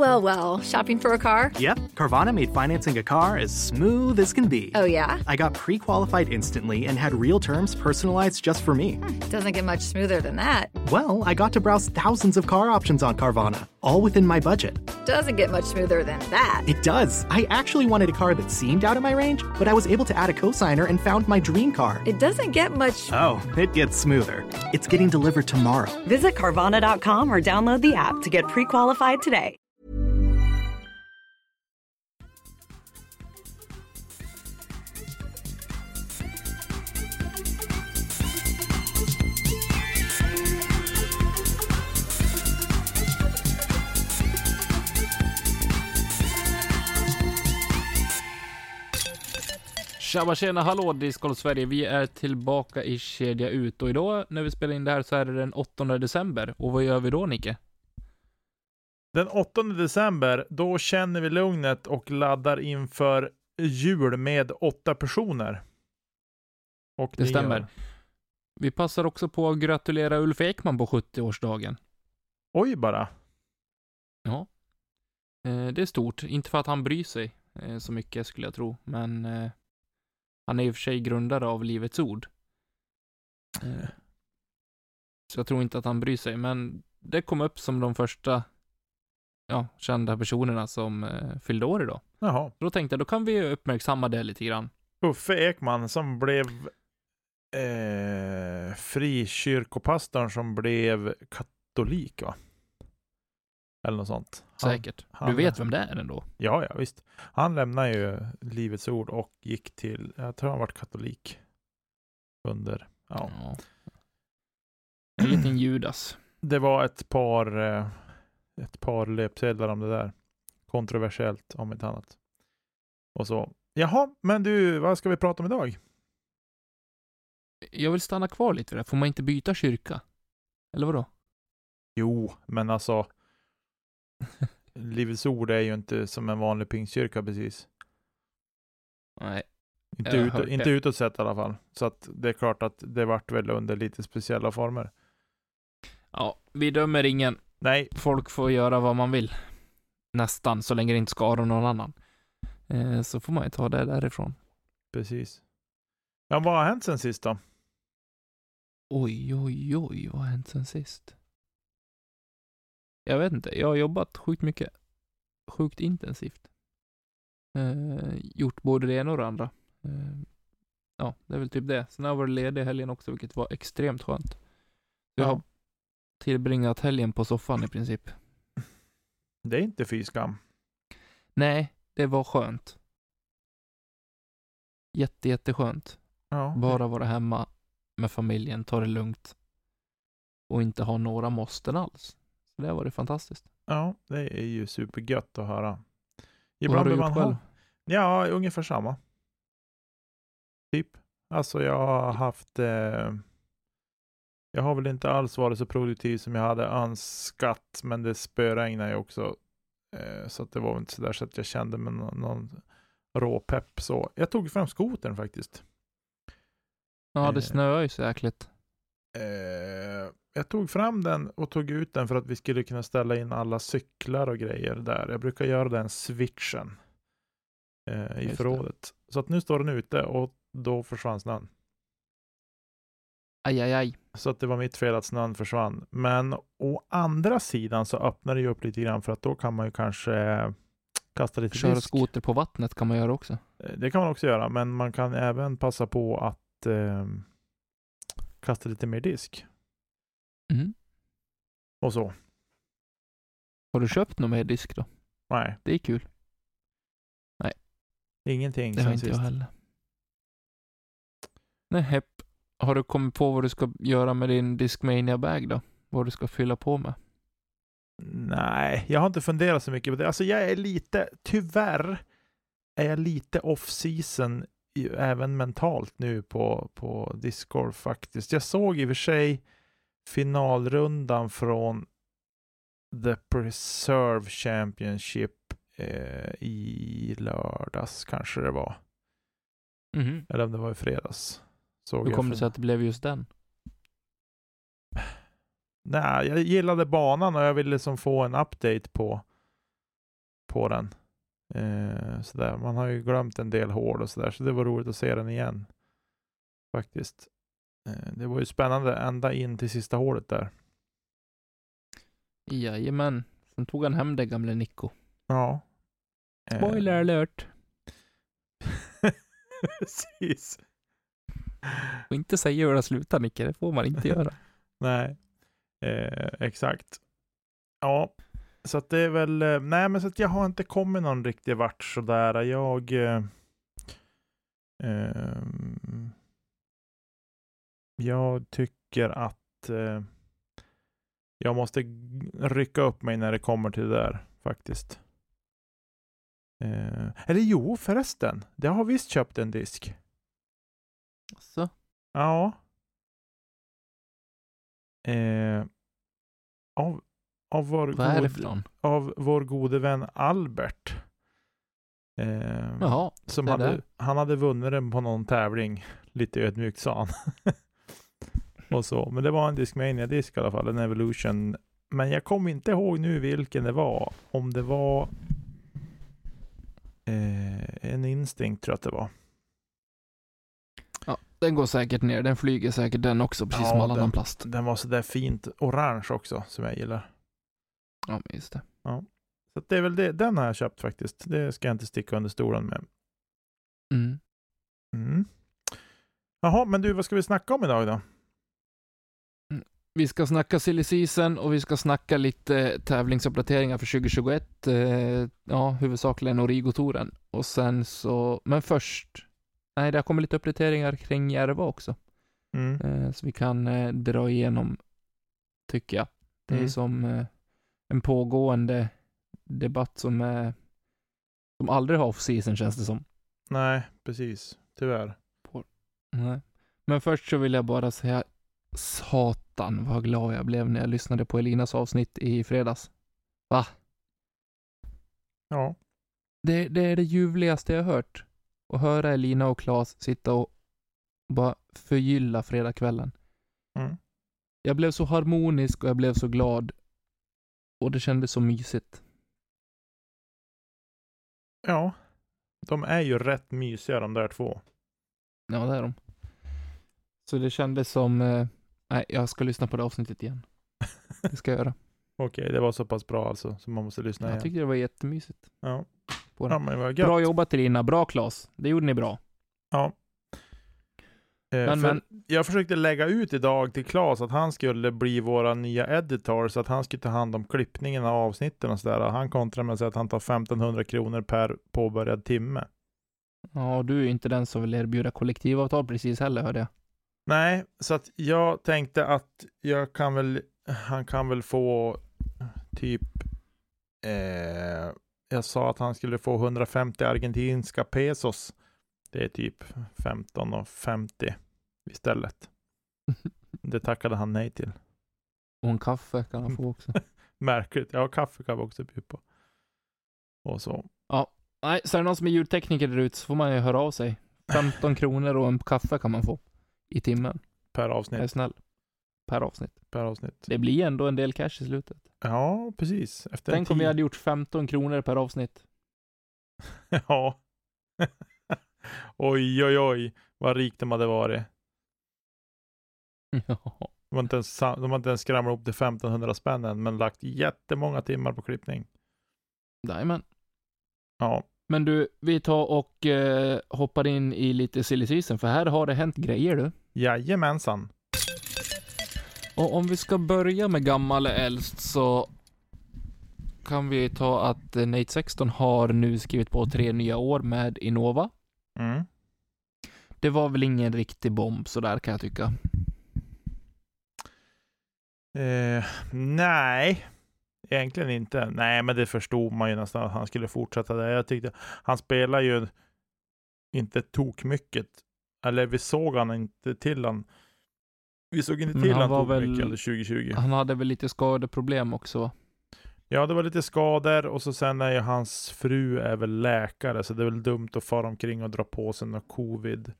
well, well. Shopping for a car? Yep, Carvana made financing a car as smooth as can be. Oh, yeah? I got pre qualified instantly and had real terms personalized just for me. Hmm, doesn't get much smoother than that. Well, I got to browse thousands of car options on Carvana, all within my budget. Doesn't get much smoother than that. It does. I actually wanted a car that seemed out of my range, but I was able to add a cosigner and found my dream car. It doesn't get much. Oh, it gets smoother. It's getting delivered tomorrow. Visit Carvana.com or download the app to get pre qualified today. Tjaba tjena, hallå Discord Sverige. Vi är tillbaka i Kedja Ut och idag när vi spelar in det här så är det den 8 december. Och vad gör vi då Nicke? Den 8 december, då känner vi lugnet och laddar inför jul med åtta personer. Och Det stämmer. gör- Vi passar också på att gratulera Ulf Ekman på 70-årsdagen. Oj bara. Ja. Eh, det är stort. Inte för att han bryr sig eh, så mycket skulle jag tro, men eh, han är i och för sig grundare av Livets Ord. Eh, så jag tror inte att han bryr sig, men det kom upp som de första ja, kända personerna som eh, fyllde år idag. Jaha. Då tänkte jag, då kan vi uppmärksamma det lite grann. Uffe Ekman som blev eh, frikyrkopastorn som blev katolik va? Eller något sånt. Säkert. han- du vet vem det är ändå? Ja, ja visst. Han lämnade ju Livets Ord och gick till, jag tror han vart katolik. Under, ja. Ja. En liten Judas. Det var ett par, eh, ett par löpsedlar om det där. Kontroversiellt om inte annat. Och så. Jaha, men du, vad ska vi prata om idag? Jag vill stanna kvar lite det. Får man inte byta kyrka? Eller vadå? Jo, men alltså. Livets Ord är ju inte som en vanlig pingstkyrka precis. Nej. Inte, ut, inte det. utåt sett i alla fall. Så att det är klart att det vart väl under lite speciella former. Ja, vi dömer ingen. Nej, Folk får göra vad man vill. Nästan, så länge det inte skadar någon annan. Eh, så får man ju ta det därifrån. precis. Ja, vad har hänt sen sist då? Oj, oj, oj, vad har hänt sen sist? Jag vet inte. Jag har jobbat sjukt mycket. Sjukt intensivt. Eh, gjort både det ena och det andra. Eh, ja, det är väl typ det. Sen har jag varit ledig helgen också, vilket var extremt skönt. Jag Ja. har tillbringat helgen på soffan i princip. Det är inte fy skam. Nej, det var skönt. Jätte, jätteskönt. Ja. Bara vara hemma med familjen, ta det lugnt. Och inte ha några måsten alls. Det har varit fantastiskt. Ja, det är ju supergött att höra. Vad har Ibland du gjort man själv? ha. Ja, ungefär samma. Typ. Alltså jag har haft eh, Jag har väl inte alls varit så produktiv som jag hade önskat, men det spöregnade ju också. Eh, så att det var inte så där så att jag kände mig någon, någon råpepp så. Jag tog fram skotern faktiskt. Ja, Eh. det snöar ju jäkligt. Eh, jag tog fram den och tog ut den för att vi skulle kunna ställa in alla cyklar och grejer där. Jag brukar göra den switchen eh, i Just det. förrådet. Så att nu står den ute och då försvann snön. Aj, aj, aj. Så att det var mitt fel att snön försvann. Men å andra sidan så öppnar det ju upp lite grann för att då kan man ju kanske eh, kasta lite Köra disk. skoter på vattnet kan man göra också. Eh, Det kan man också göra, men man kan även passa på att eh, kasta lite mer disk Mm. och så. Har du köpt någon mer disk då? Nej, Det är kul. ingenting Det har sen inte jag sist. heller. Nej, hepp. Har du kommit på vad du ska göra med din Discmania-bag då? Vad du ska fylla på med? Nej, jag har inte funderat så mycket på det. Alltså jag är lite, tyvärr, är jag lite off-season i- även mentalt nu på, på Discord faktiskt. Jag såg i och för sig finalrundan från The Preserve Championship eh, i lördags kanske det var. Mhm. Eller om det var i fredags. Såg Hur kom det sig att det blev just den? Nej, jag gillade banan och jag ville liksom få en update på, på den. Eh, sådär. Man har ju glömt en del hål och sådär, så det var roligt att se den igen. Faktiskt. Eh, det var ju spännande ända in till sista hålet där. Jajamän. Sen tog han hem det gamle Nico. Ja. Eh, Spoiler alert. Precis. Och inte säga hur det slutar Nicke, det får man inte göra. Nej, eh, exakt. Ja, så att det är väl, eh, nej men så att jag har inte kommit någon riktig vart sådär. Jag eh, ehm, jag tycker att eh, jag måste rycka upp mig när det kommer till det där faktiskt. Eh, eller jo, förresten. Jag har visst köpt en disk. Så. Ja. Eh, av, av, vår det god- av vår gode vän Albert. Eh, Jaha, som det hade, han hade vunnit den på någon tävling. Lite ödmjukt sa han. och så. Men det var en Discmania-disk i alla fall, en Evolution. Men jag kommer inte ihåg nu vilken det var. Om det var eh, en Instinct tror jag att det var. den går säkert ner. Den flyger säkert den också, precis Ja, som all den- annan plast. Den var sådär fint orange också, som jag gillar. Ja, just det. Så att det är väl det. Den har jag köpt faktiskt. Det ska jag inte sticka under stolen med. Mm. Mm. Jaha, men du, vad ska vi snacka om idag då? Vi ska snacka silly season och vi ska snacka lite tävlingsuppdateringar för 2021. Eh, ja, huvudsakligen Origo-touren. Och sen så, men först, nej, det har kommit lite uppdateringar kring Järva också. Mm. Eh, så vi kan eh, dra igenom, tycker jag. Det är Mm. som en pågående debatt som är, som aldrig har off-season känns det som. Nej, precis. Tyvärr. Nej. Men först så vill jag bara säga Satan vad glad jag blev när jag lyssnade på Elinas avsnitt i fredags. Va? Ja. Det, det är det ljuvligaste jag hört. Att höra Elina och Claes sitta och bara förgylla fredagskvällen. Mm. Jag blev så harmonisk och jag blev så glad. Och det kändes så mysigt. Ja. De är ju rätt mysiga de där två. Ja, det är de. Så det kändes som, eh, nej, jag ska lyssna på det avsnittet igen. Det ska jag göra. Okej, det var så pass bra alltså, så man måste lyssna Jag igen. tyckte det var jättemysigt. Ja. På ja, men vad gött. Bra jobbat Elina, bra Claes. Det gjorde ni bra. Ja. Eh, Men, för men, Jag försökte lägga ut idag till Claes att han skulle bli våra nya editor, så att han skulle ta hand om klippningen av avsnitten och sådär. Han kontrar med att säga att han tar 1500 kronor per påbörjad timme. ja, du är ju inte den som vill erbjuda kollektivavtal precis heller, hörde jag. Nej, så att jag tänkte att jag kan väl, han kan väl få typ, eh, jag sa att han skulle få 150 argentinska pesos. Det är typ 15,50 istället. Det tackade han nej till. Och en kaffe kan han få också. Märkligt. Ja, kaffe kan vi också bjuda på. Och så. Nej, så är det någon som är ljudtekniker där ute så får man ju höra av sig. 15 kronor och en kaffe kan man få i timmen. Per Jag är avsnitt. snäll. Per avsnitt. Per avsnitt. Det blir ändå en del cash i slutet. Ja, precis. Efter Tänk om vi hade gjort 15 kronor per avsnitt. Ja. oj, oj, oj. Vad rikt de hade varit. Ja. De har inte ens, de har inte ens skramlat ihop till 1500 spänn än, men lagt jättemånga timmar på klippning. Jajamän. Ja, Men du, vi tar och eh, hoppar in i lite silly season, för här har det hänt grejer du. jajamensan. Och om vi ska börja med gammal eller äldst så kan vi ta att eh, Nate 16 har nu skrivit på tre nya år med Innova. Mm. Det var väl ingen riktig bomb sådär kan jag tycka. Eh, nej, egentligen inte. Nej, men det förstod man ju nästan att han skulle fortsätta där. Jag tyckte han spelar ju inte tok mycket. Eller vi såg han inte till han. Vi såg inte till han han var tok väl- mycket under 2020. Han hade väl lite skadeproblem också. Ja, det var lite skador och så sen är ju hans fru är väl läkare, så det är väl dumt att fara omkring och dra på sig något covid.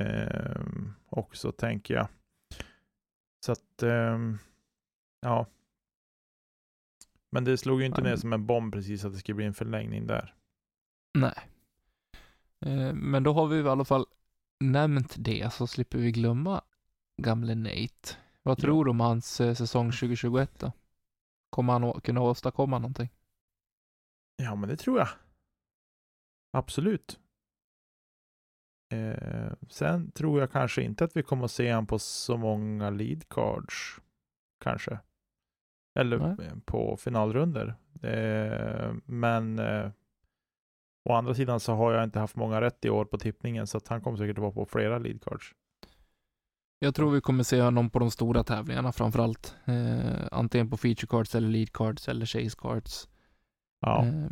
Ehm, också tänker jag. Så att, ehm, ja. Men det slog ju inte ner som en bomb precis att det skulle bli en förlängning där. Nej. Eh, Men då har vi i alla fall nämnt det, så slipper vi glömma gamle Nate. Vad tror du om hans eh, säsong 2021 då? Kommer han kunna åstadkomma någonting? Ja, men det tror jag. Absolut. Eh, sen tror jag kanske inte att vi kommer att se han på så många lead cards. Kanske. Eller Nej. eh, på finalrunder. Eh, men eh, å andra sidan så har jag inte haft många rätt i år på tippningen så att han kommer säkert att vara på flera lead cards. Jag tror vi kommer se honom på de stora tävlingarna framförallt. Eh, antingen på feature cards eller lead cards eller chase cards. Ja, Eh,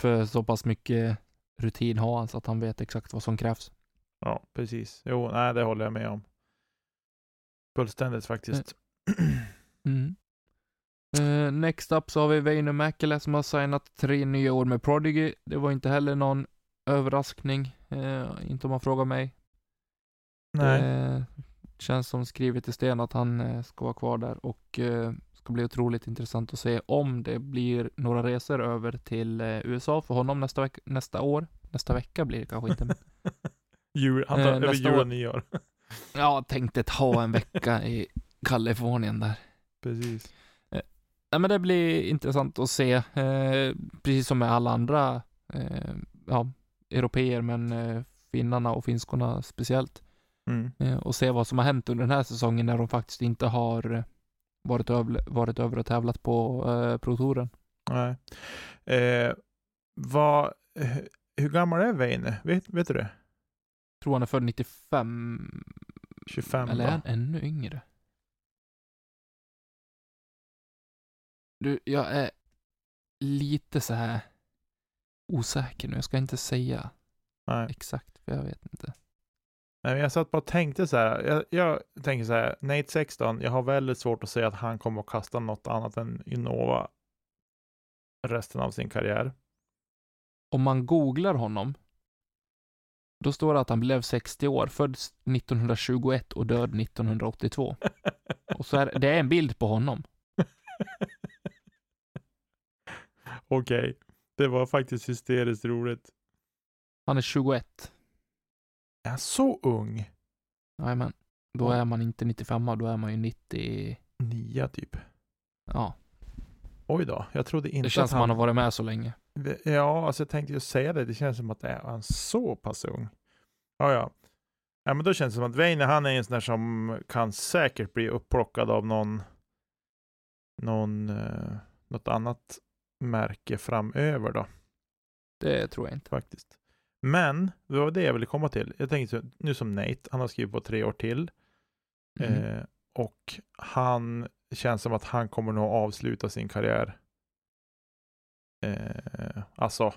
för så pass mycket rutin har han så att han vet exakt vad som krävs. ja precis. Jo, nej, det håller jag med om. Fullständigt faktiskt. Eh, next up så har vi Väinö Mäkelä som har signat tre nya år med Prodigy. Det var inte heller någon överraskning, eh, inte om man frågar mig. nej. Det känns som skrivet i sten att han eh, ska vara kvar där och eh, ska bli otroligt intressant att se om det blir några resor över till eh, USA för honom nästa, veck- nästa år. Nästa vecka blir det kanske inte. Men Jul, han tar Eh, över jul och nyår. jag tänkte ta en vecka i Kalifornien där. Precis. Nej, men det blir intressant att se, eh, precis som med alla andra eh, ja, europeer, men eh, finnarna och finskorna speciellt. Mm. Eh, och se vad som har hänt under den här säsongen när de faktiskt inte har varit, över, varit över och tävlat på eh, Pro-touren. Nej. Eh, vad, eh, hur gammal är Veine? Vet, vet du det? Tror han är född 95, 25 eller är han ännu yngre? Du, jag är lite så här osäker nu. Jag ska inte säga Nej. exakt, för jag vet inte. Nej, men jag satt bara och tänkte så här. Jag, jag tänker så här. Nate 16. Jag har väldigt svårt att säga att han kommer att kasta något annat än Innova resten av sin karriär. Om man googlar honom, då står det att han blev 60 år, född 1921 och död 1982. Och så är det är en bild på honom. Okej. Det var faktiskt hysteriskt roligt. Han är 21. Är han så ung? Jajamän. Då är man inte 95, då är man ju 90. Nia typ. Ja, Oj då. Jag trodde inte det känns att som han har varit med så länge. Ja, alltså jag tänkte ju säga det. Det känns som att är han så pass ung? Ja, ja. Ja, men då känns det som att Veine, han är en sån där som kan säkert bli upplockad av någon, någon, eh, något annat märke framöver då, Det tror jag inte. faktiskt. Men, det var det jag ville komma till. Jag tänkte nu som Nate, han har skrivit på tre år till. Mm. Eh, och han känns som att han kommer nog avsluta sin karriär. Eh, alltså,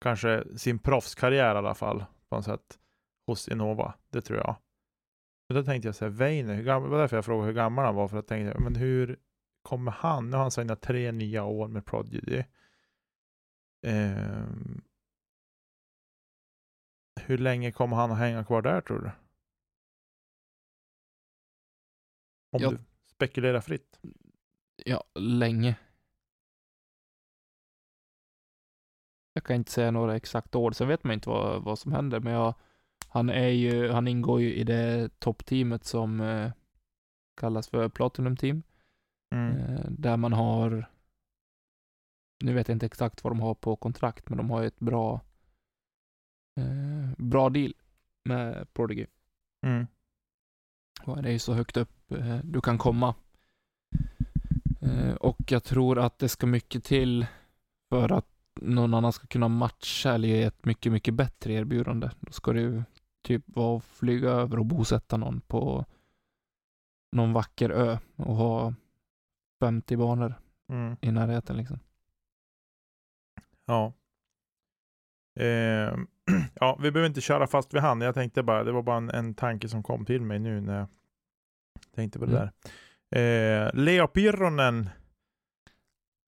kanske sin proffskarriär i alla fall, på något sätt, hos Innova. Det tror jag. Men då tänkte jag så här, Weine, hur gammal, det var därför jag frågade hur gammal han var, för jag tänkte, men hur kommer han, nu har han signat tre nya år med Prodigy. Ehm, hur länge kommer han att hänga kvar där tror du? Om Jag- du spekulerar fritt. Ja, länge. Jag kan inte säga några exakta år, sen vet man inte vad, vad som händer, men jag, han är ju, han ingår ju i det toppteamet som eh, kallas för Platinum Team, Mm. eh, där man har, nu vet jag inte exakt vad de har på kontrakt, men de har ju ett bra, eh, bra deal med Prodigy. Mm. Det är ju så högt upp eh, du kan komma. Eh, och jag tror att det ska mycket till för att någon annan ska kunna matcha eller ge ett mycket, mycket bättre erbjudande. Då ska ju typ vara flyga över och bosätta någon på någon vacker ö och ha 50 banor Mm. i närheten liksom. Ja. Ehm, ja, vi behöver inte köra fast vid han. Jag tänkte bara, det var bara en, en tanke som kom till mig nu när jag tänkte på det Mm. där. Eh, Leo Pirronen,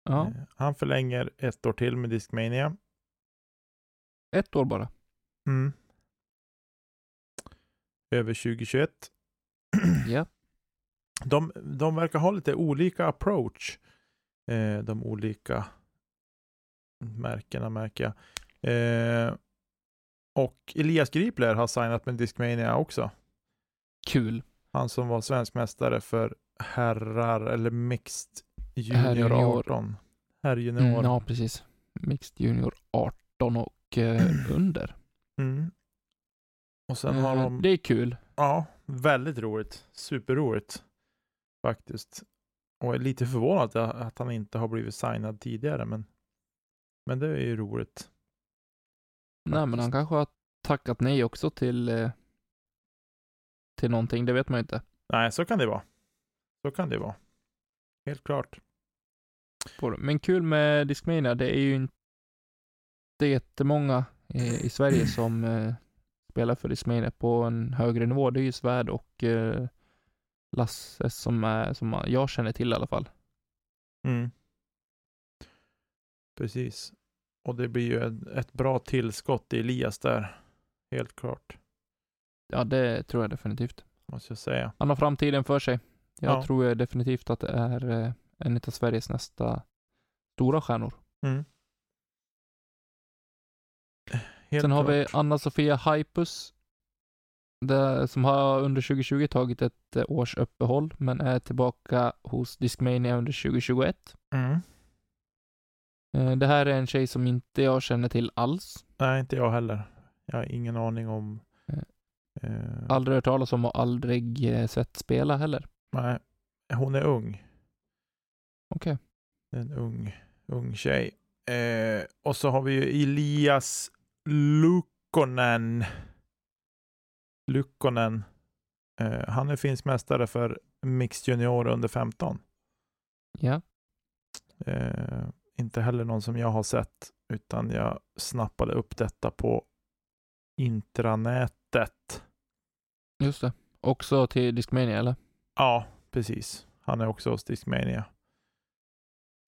Ja, eh, han förlänger ett år till med Discmania. ett år bara. Mm. Över 2021. Ja. De, de verkar ha lite olika approach eh, de olika märkena märker jag. Eh, och Elias Gripler har signat med Discmania också. Kul. Han som var svensk mästare för herrar eller mixed Herr junior junior. 18. Herr junior. Mm, ja, precis. Mixed Junior 18 och eh, under. Mm. Och sen har Eh, de, Det är kul. ja, väldigt roligt. Superroligt faktiskt. Och är lite förvånad att, han inte har blivit signad tidigare, men, men det är ju roligt. Nej, men han kanske har tackat nej också till, eh, till någonting. Det vet man ju inte. Nej, så kan det vara. Så kan det vara. Helt klart. det. Men kul med Discmania, det är ju inte jättemånga eh, i Sverige som eh, spelar för Discmania på en högre nivå. Det är ju Svärd och eh, Lasse som, är, som jag känner till i alla fall. Mm. Precis. Och det blir ju ett, ett bra tillskott i Elias där. Helt klart, Ja, det tror jag definitivt. måste jag säga. Han har framtiden för sig. Jag Ja. tror definitivt att det är eh, en av Sveriges nästa stora stjärnor. Mm. Helt Sen har vi klart. Anna-Sofia Haipus, det, som har under 2020 tagit ett eh, års uppehåll, men är tillbaka hos Discmania under 2021. Mm. Eh, Det här är en tjej som inte jag känner till alls. Nej, inte jag heller. Jag har ingen aning om... Eh, Eh, Aldrig hört talas om och aldrig sett spela heller. nej, hon är ung. Okej. En ung, ung tjej. Eh, och så har vi ju Elias Lukkonen. Lukkonen. Eh, han är finsk mästare för Mixed Junior under 15. Ja. Eh, inte heller någon som jag har sett, utan jag snappade upp detta på intranätet. Just det. Också till Discmania eller? Ja, precis. Han är också hos Discmania.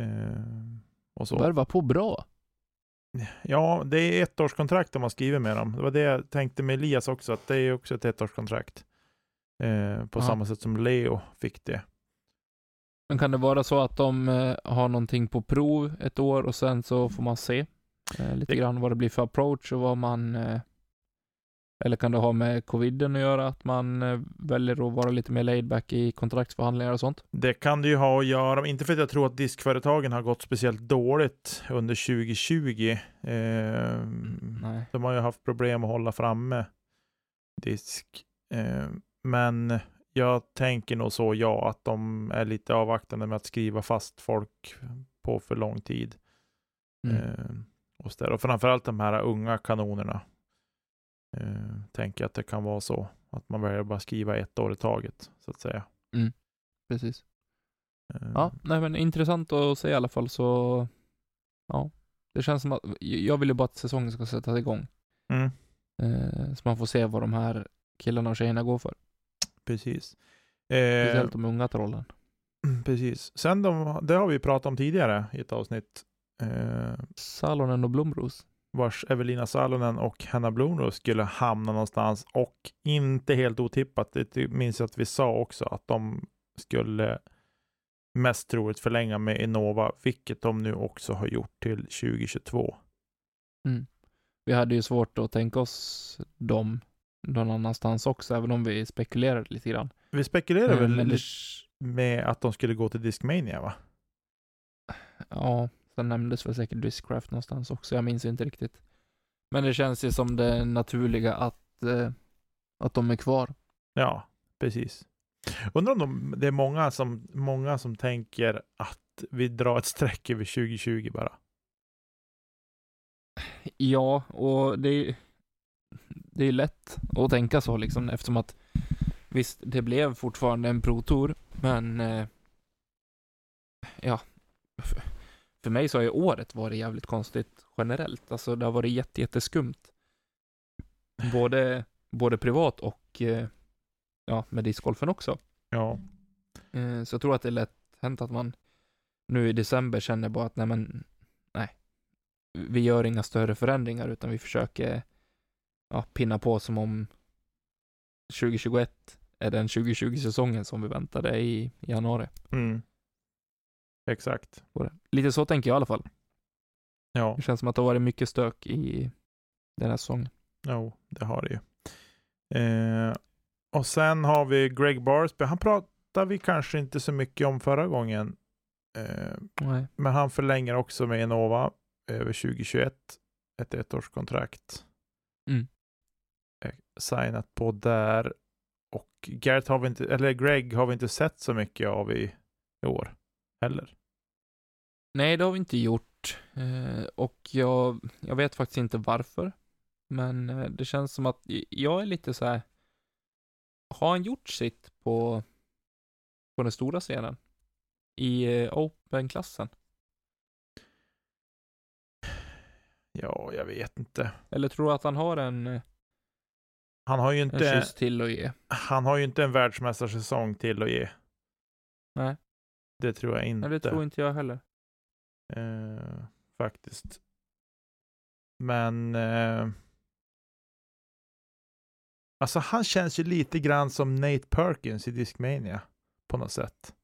Eh, och så. Värva på bra. Ja, det är ett års kontrakt de har skrivit med dem. Det var det jag tänkte med Elias också, att det är också ett ettårskontrakt. Eh, på Ja. samma sätt som Leo fick det. Men kan det vara så att de eh, har någonting på prov ett år och sen så får man se eh, lite Det- grann vad det blir för approach och vad man eh, eller kan det ha med coviden att göra, att man eh, väljer att vara lite mer laid back i kontraktsförhandlingar och sånt? Det kan det ju ha att göra, inte för att jag tror att diskföretagen har gått speciellt dåligt under 2020. Eh, Nej. de har ju haft problem att hålla framme disk. Eh, men jag tänker nog så, ja, att de är lite avvaktande med att skriva fast folk på för lång tid. Mm. Eh, och, och framförallt de här unga kanonerna. Eh, tänker att det kan vara så. Att man väljer att bara skriva ett år i taget, så att säga. Precis. Eh, Ja, nej men intressant att se i alla fall så ja, det känns som att jag vill ju bara att säsongen ska sättas igång. Mm, Eh, så man får se vad de här killarna och tjejerna går för. precis. Eh, Speciellt de unga trollen. precis. Sen de, det har vi pratat om tidigare i ett avsnitt. Eh, Salonen och Blomros. Vars Evelina Salonen och Hanna Blomros skulle hamna någonstans och inte helt otippat, det minns jag att vi sa också, att de skulle mest troligt förlänga med Innova, vilket de nu också har gjort till 2022. Vi hade ju svårt att tänka oss dem någon annanstans också, även om vi spekulerade lite grann. Vi spekulerar Eh, väl men med att de skulle gå till Discmania va? ja, sen nämndes väl säkert Discraft någonstans också, jag minns inte riktigt. Men det känns ju som det naturliga att, eh, att de är kvar. Ja, precis. Undrar om de, det är många som, många som tänker att vi drar ett streck över 2020 bara. Ja, och det är, det är lätt att tänka så liksom eftersom att visst, det blev fortfarande en Pro-tour, men eh, ja, för mig så har ju året varit jävligt konstigt generellt. Alltså det har varit jätte, jätteskumt. Både, både privat och eh, ja, med discgolfen också. Ja, Eh, Så jag tror att det är lätt hänt att man nu i december känner bara att nej men, nej. Vi gör inga större förändringar utan vi försöker ja, pinna på som om 2021 är den 2020-säsongen som vi väntade i januari. mm. Exakt. Lite så tänker jag i alla fall. Ja, Det känns som att det har varit mycket stök i den här säsongen. jo, det har det ju. Eh, och sen har vi Greg Barsby. Han pratade vi kanske inte så mycket om förra gången. Eh, men han förlänger också med Innova över 2021. Ett ettårskontrakt. Mm. Eh, Signat på där. Och Garrett har vi inte, eller Greg har vi inte sett så mycket av i, i år heller. Nej, det har vi inte gjort. Eh, och jag, jag vet faktiskt inte varför. Men eh, det känns som att jag är lite så här. Har han gjort sitt på, på den stora scenen? I eh, Open-klassen? Ja, jag vet inte. Eller tror du att han har en, Han har ju en inte, kyss till att ge? han har ju inte en världsmästarsäsong till att ge. Nej. Det tror jag inte. Nej, det tror inte jag heller. Eh, faktiskt. Men eh, alltså han känns ju lite grann som Nate Perkins i Discmania på något sätt.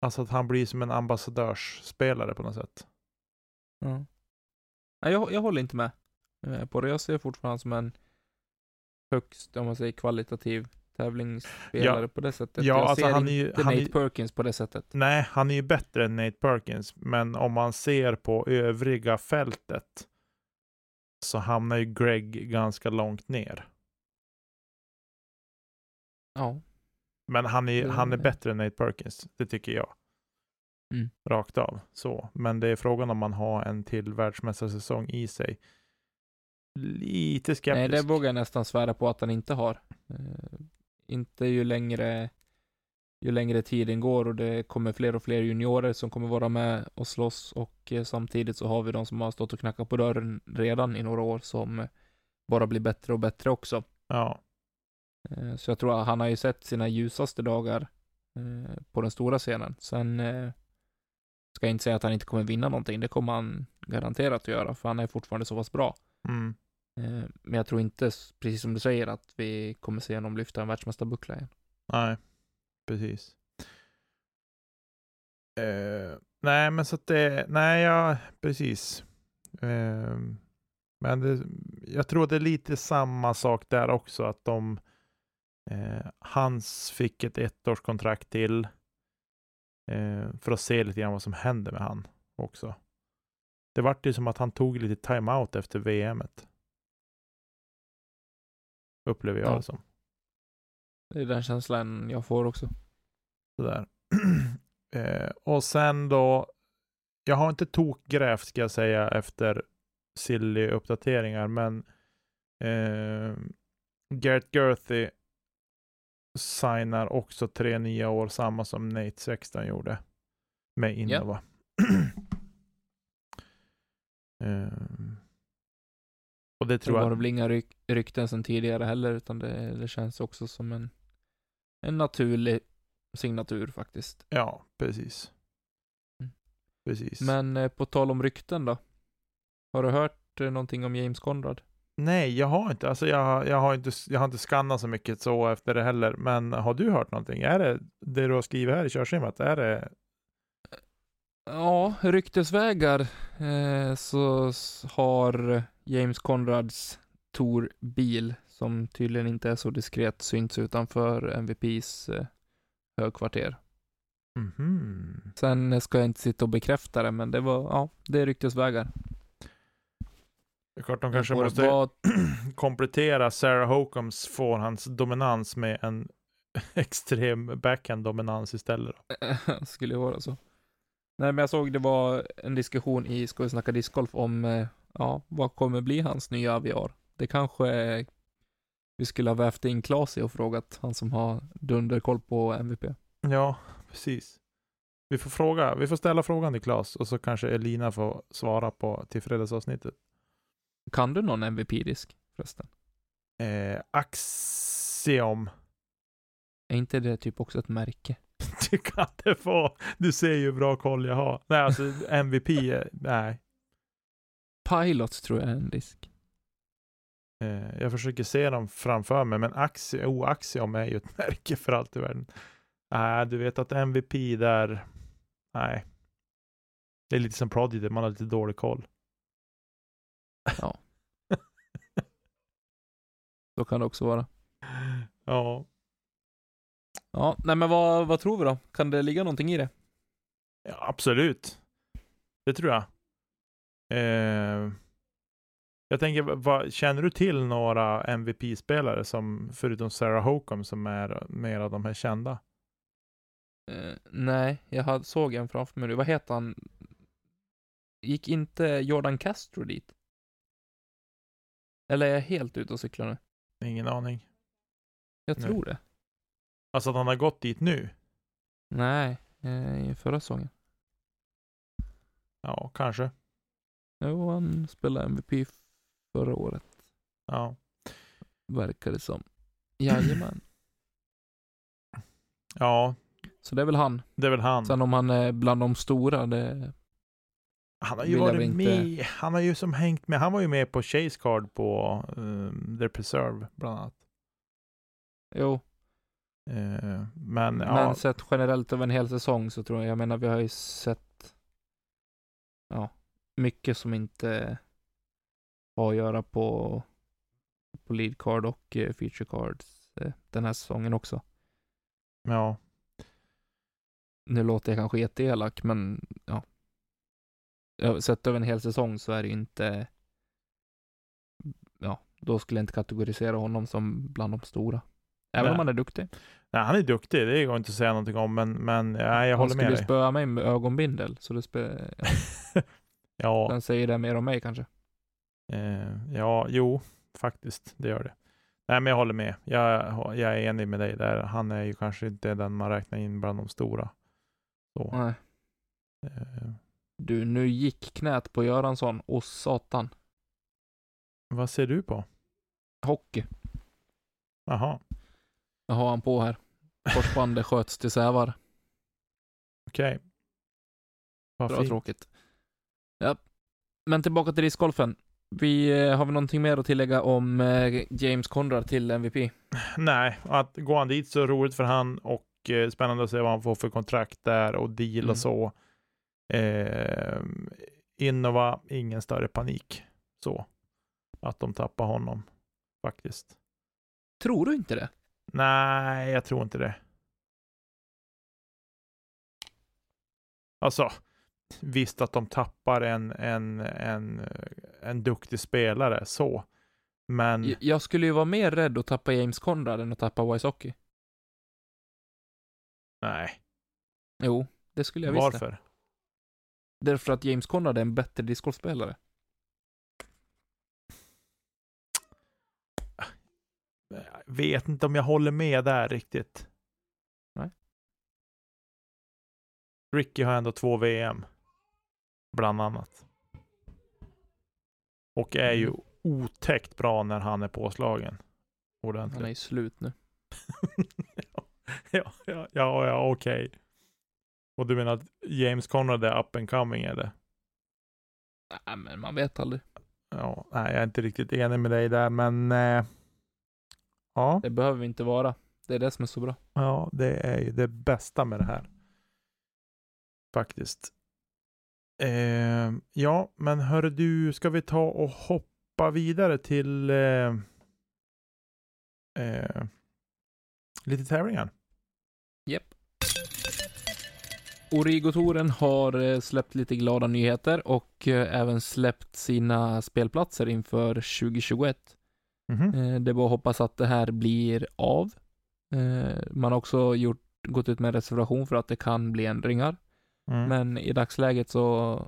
Alltså att han blir som en ambassadörsspelare på något sätt. Ja. Nej, jag, jag håller inte med eh, på det. Jag ser fortfarande som en högst, om man säger kvalitativ tävlingsspelare på det sättet. Ja, jag alltså ser han är ju- inte han är Nate ju- Perkins på det sättet. Nej, han är ju bättre än Nate Perkins, men om man ser på övriga fältet så hamnar ju Greg ganska långt ner. Ja. Men han är, han är bättre än Nate Perkins, det tycker jag. Mm. Rakt av. Så. Men det är frågan om man har en till världsmästarsäsong i sig. Lite skeptisk. Nej, det vågar jag nästan svära på att han inte har. Inte ju längre, ju längre tiden går och det kommer fler och fler juniorer som kommer vara med och slåss och eh, samtidigt så har vi de som har stått och knackat på dörren redan i några år som bara blir bättre och bättre också. Ja, Eh, Så jag tror att han har ju sett sina ljusaste dagar eh, på den stora scenen. Sen ska jag inte säga att han inte kommer vinna någonting. Det kommer han garanterat att göra, för han är fortfarande så pass bra. mm. Eh, men jag tror inte, precis som du säger, att vi kommer se honom lyfta en världsmästarbuckla igen. nej, precis. Uh, nej, men så att det, nej, ja, precis. Uh, men det, jag tror det är lite samma sak där också, att de, uh, Hans fick ett ettårskontrakt till för att se lite grann vad som händer med han också. Det vart ju som att han tog lite time-out efter VMet. Upplever jag Ja. det som. Det är den känslan jag får också. Sådär. eh, och sen då, jag har inte tokgrävt ska jag säga efter silly uppdateringar, men eh, Garrett Gerthy signar också tre nya år, samma som Nate 16 gjorde med Innova. eh, och det Det tror var jag. det väl inga ryk rykten sedan tidigare heller, utan det, det känns också som en, en naturlig signatur faktiskt. Ja, precis. Mm. Precis. Men eh, på tal om rykten då? Har du hört eh, någonting om James Conrad? Nej, jag har inte. Alltså jag, jag, har inte jag har inte skannat så mycket så efter det heller. Men har du hört någonting? Är det det du har skrivit här i körschemat? Är det? Ja, ryktesvägar eh, så har James Conrads Tor-bil, som tydligen inte är så diskret, synts utanför MVPs eh, högkvarter. Mhm. Sen eh, ska jag inte sitta och bekräfta det, men det var, ja, det är ryktesvägar. Det är klart de kanske måste vad- komplettera Sarah Hocoms förhands dominans med en extrem backhand-dominans istället. Då. skulle ju vara så. Nej, men jag såg det var en diskussion i Ska vi snacka discgolf om, eh, ja, vad kommer bli hans nya aviar? Det kanske vi skulle ha vävt in Klas i och frågat, han som har dunderkoll på MVP. Ja, precis. Vi får fråga, vi får ställa frågan till Claes och så kanske Elina får svara på till fredagsavsnittet. Kan du någon MVP-disk förresten? Eh, Axiom. Är inte det typ också ett märke? Det kan det vara. Du ser ju hur bra koll jag har. Nej, alltså MVP, eh, nej. Pilot tror jag är en disk. Eh, jag försöker se dem framför mig, men Axi, oh, Axiom är ju ett märke för allt i världen. Nej, du vet att MVP där, nej. Det är lite som Prodigy, man har lite dålig koll. Så kan det också vara. Ja, Ja, nej men vad, vad tror vi då? Kan det ligga någonting i det? ja absolut. Det tror jag. Eh, jag tänker, vad, känner du till några MVP-spelare som, förutom Sarah Hokum, som är mer av de här kända? Eh, nej, jag hade, såg en framför mig nu. Vad heter han? Gick inte Jordan Castro dit? Eller är jag helt ute och cyklar nu? Ingen aning. Jag Nej. tror det. Alltså att han har gått dit nu? Nej, eh, i förra säsongen. Ja, kanske. Jo, han spelade MVP förra året, Ja. verkar det som. Jajamän. Ja, Så det är väl han. det är väl han. Sen om han är bland de stora, det... Han har ju varit inte- med. Han har ju som hängt med. Han var ju med på Chase Card på um, The Preserve bland annat. Jo, Eh, men ja, men sett generellt över en hel säsong så tror jag, jag menar vi har ju sett ja, mycket som inte har att göra på, på lead card och eh, feature cards eh, den här säsongen också. ja, Nu låter jag kanske jätteelak, men ja. Sett över en hel säsong så är det inte, ja, då skulle jag inte kategorisera honom som bland de stora. Även Nej. om han är duktig. Nej, han är duktig. Det går inte att säga någonting om, men, men ja, jag han håller med skulle dig. spöa mig med ögonbindel, så det ja, den säger det mer om mig kanske. eh, ja, jo, faktiskt, det gör det. Nej, men jag håller med. Jag, jag är enig med dig där. Han är ju kanske inte den man räknar in bland de stora. Så, Nej. eh, Du, nu gick knät på Göransson. Och satan. vad ser du på? Hockey. Jaha, Jag har han på här. Korsbandet sköts till sävar. okej. Vad Det var fint. tråkigt. Ja. Men tillbaka till discgolfen. Vi, eh, har vi någonting mer att tillägga om eh, James Conrad till MVP? Nej, att gå han dit så roligt för han och eh, spännande att se vad han får för kontrakt där och deal Mm. och så. Eh, Innova, ingen större panik så. Att de tappar honom faktiskt. Tror du inte det? Nej, jag tror inte det. Alltså, visst att de tappar en, en, en, en duktig spelare så. Men Jag skulle ju vara mer rädd att tappa James Conrad än att tappa Wysocki. nej, Jo, det skulle jag visst varför? Därför att James Conrad är en bättre discgolfspelare. Jag vet inte om jag håller med där riktigt. Nej. Ricky har ändå två VM. Bland annat. Och är ju Mm. otäckt bra när han är påslagen. Han är Ordentligt. ju slut nu. ja, ja, ja, ja okej. Och du menar att James Conrad är up and coming eller? Nej, men man vet aldrig. Ja, nej, jag är inte riktigt enig med dig där, men eh, ja, Det behöver vi inte vara. Det är det som är så bra. ja, det är ju det bästa med det här. Faktiskt. Eh, ja, men hör du, ska vi ta och hoppa vidare till eh, eh, lite tävlingar? Japp. Origo-touren har eh, släppt lite glada nyheter och eh, även släppt sina spelplatser inför 2021. Mhm. Eh, Det är bara att hoppas att det här blir av. Eh, Man har också gjort, gått ut med en reservation för att det kan bli ändringar. Mm. Men i dagsläget så,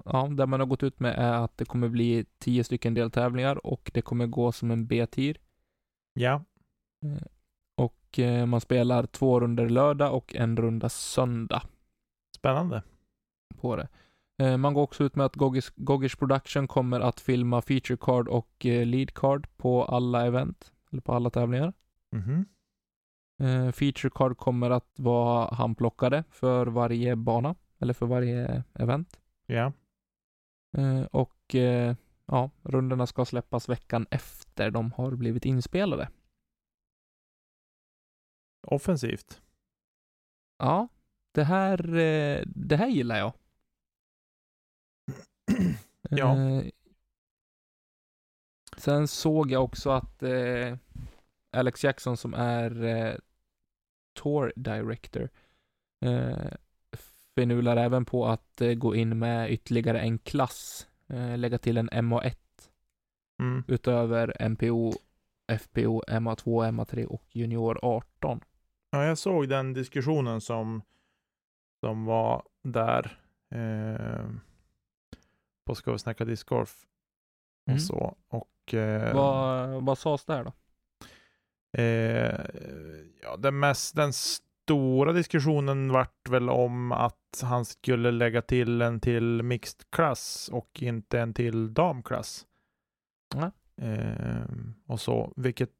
ja, det man har gått ut med är att det kommer bli tio stycken deltävlingar och det kommer gå som en B-tir. Ja, Och eh, man spelar två runder lördag och en runda söndag spännande. på det. Eh, Man går också ut med att Goggis, Goggis Production kommer att filma feature card och eh, lead card på alla event, eller på alla tävlingar. Mhm. Eh, Feature card kommer att vara handplockade för varje bana, eller för varje event. Ja, Eh, Och eh, ja, rundorna ska släppas veckan efter de har blivit inspelade. offensivt. Ja, det här, eh, det här gillar jag. Ja. Eh, sen såg jag också att Alex Jackson som är Tour Director finular även på att eh, gå in med ytterligare en klass, eh, lägga till en MA1 Mm. utöver MPO, FPO, MA2, MA3 och Junior 18. Ja, jag såg den diskussionen som, som var där eh, på Ska vi snacka discgolf och Mm. så. Och eh, Vad, vad sades där då? eh, ja, den, mest, den stora diskussionen vart väl om att han skulle lägga till en till mixed klass och inte en till damklass. Ja. Eh, och så, vilket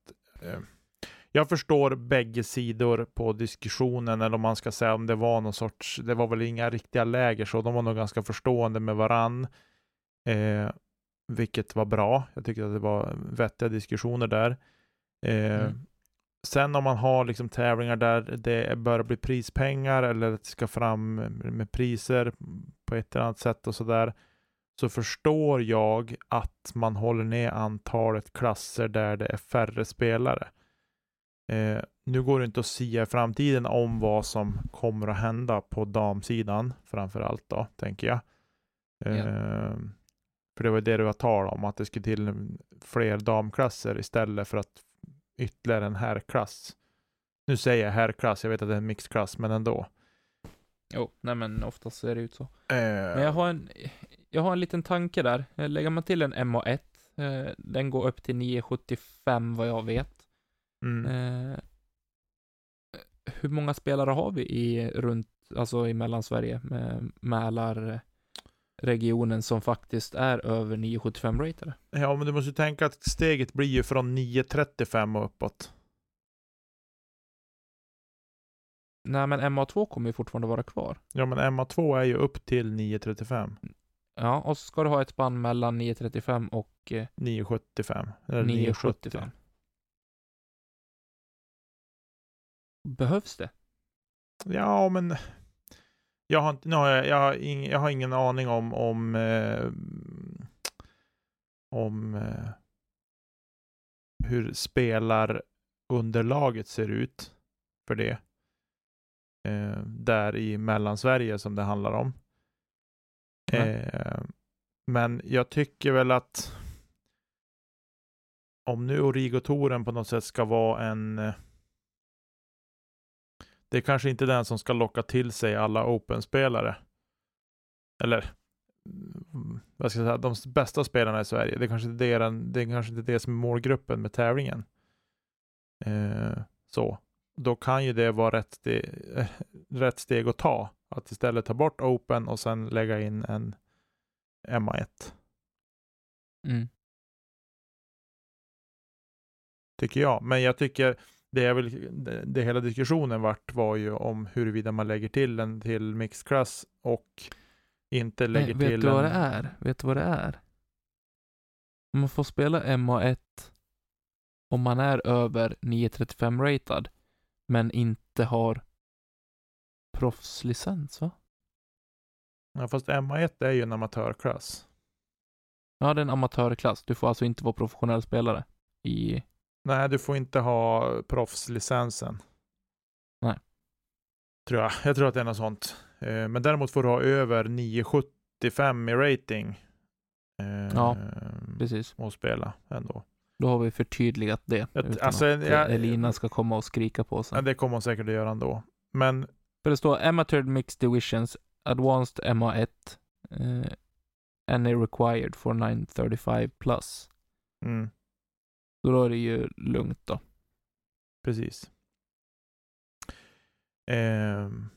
eh, jag förstår bägge sidor på diskussionen, eller om man ska säga om det var någon sorts, det var väl inga riktiga läger, så de var nog ganska förstående med varann. Eh, vilket var bra. Jag tycker att det var vettiga diskussioner där. Eh, Mm. Sen om man har liksom tävlingar där det börjar bli prispengar eller att det ska fram med priser på ett eller annat sätt och sådär, så förstår jag att man håller ner antalet klasser där det är färre spelare. Eh, nu går det inte att sia i framtiden om vad som kommer att hända på damsidan framför allt då, tänker jag. Eh, För det var det du var tal om, att det skulle till fler damklasser istället för att ytterligare en herrklass. Nu säger jag herrklass, jag vet att det är en mixklass, men ändå. Jo, nej men oftast ser det ut så. Eh, Men jag har en, jag har en liten tanke där. Eh, Lägger man till en MA1, eh, den går upp till 975 vad jag vet. mm. Eh, hur många spelare har vi i runt, alltså i Mellansverige med Mälarregionen som faktiskt är över 975 ratade? Ja, men du måste ju tänka att steget blir ju från 9.35 och uppåt. Nej, men MA2 kommer ju fortfarande vara kvar. Ja, men MA2 är ju upp till 9.35. Ja, och så ska du ha ett spann mellan 935 och eh, 9.75. Eller 9.70. 975. Behövs det? Ja, men jag har, har jag, jag, har ing, jag har ingen aning om om, eh, om eh, hur spelarunderlaget ser ut för det. Eh, där i Mellansverige som det handlar om. Eh, men jag tycker väl att om nu Origo-touren på något sätt ska vara en eh, det är kanske inte den som ska locka till sig alla Open-spelare. Eller mm, vad ska jag säga, de bästa spelarna i Sverige. Det är kanske inte det, den, det är kanske inte det som är målgruppen med tävlingen. Eh, så. Då kan ju det vara rätt, steg, eh, rätt steg att ta. Att istället ta bort Open och sen lägga in en MA1. Mm. Tycker jag. Men jag tycker det är väl det, det hela diskussionen vart var ju om huruvida man lägger till en till mixed class och inte lägger Nej, vet till du vad en... det är? Vet du vad det är? Man får spela MA1 om man är över 935 ratad, men inte har proffslicens, va? Ja, fast MA1 är ju en amatörklass. Ja, det är en amatörklass. Du får alltså inte vara professionell spelare i... Nej, du får inte ha proffslicensen. Nej. Tror jag. Jag tror att det är något sånt. Eh, men däremot får du ha över 975 i rating. Eh, Ja, Precis. Och spela ändå. Då har vi förtydligat det. Utan alltså, att jag- Elina ska komma och skrika på sig. Ja, det kommer hon säkert att göra ändå. Men För det står Amateur Mixed Divisions, Advanced MA1, eh, any required for 935 plus. mm, Så då är det ju lugnt då. precis. Ehm,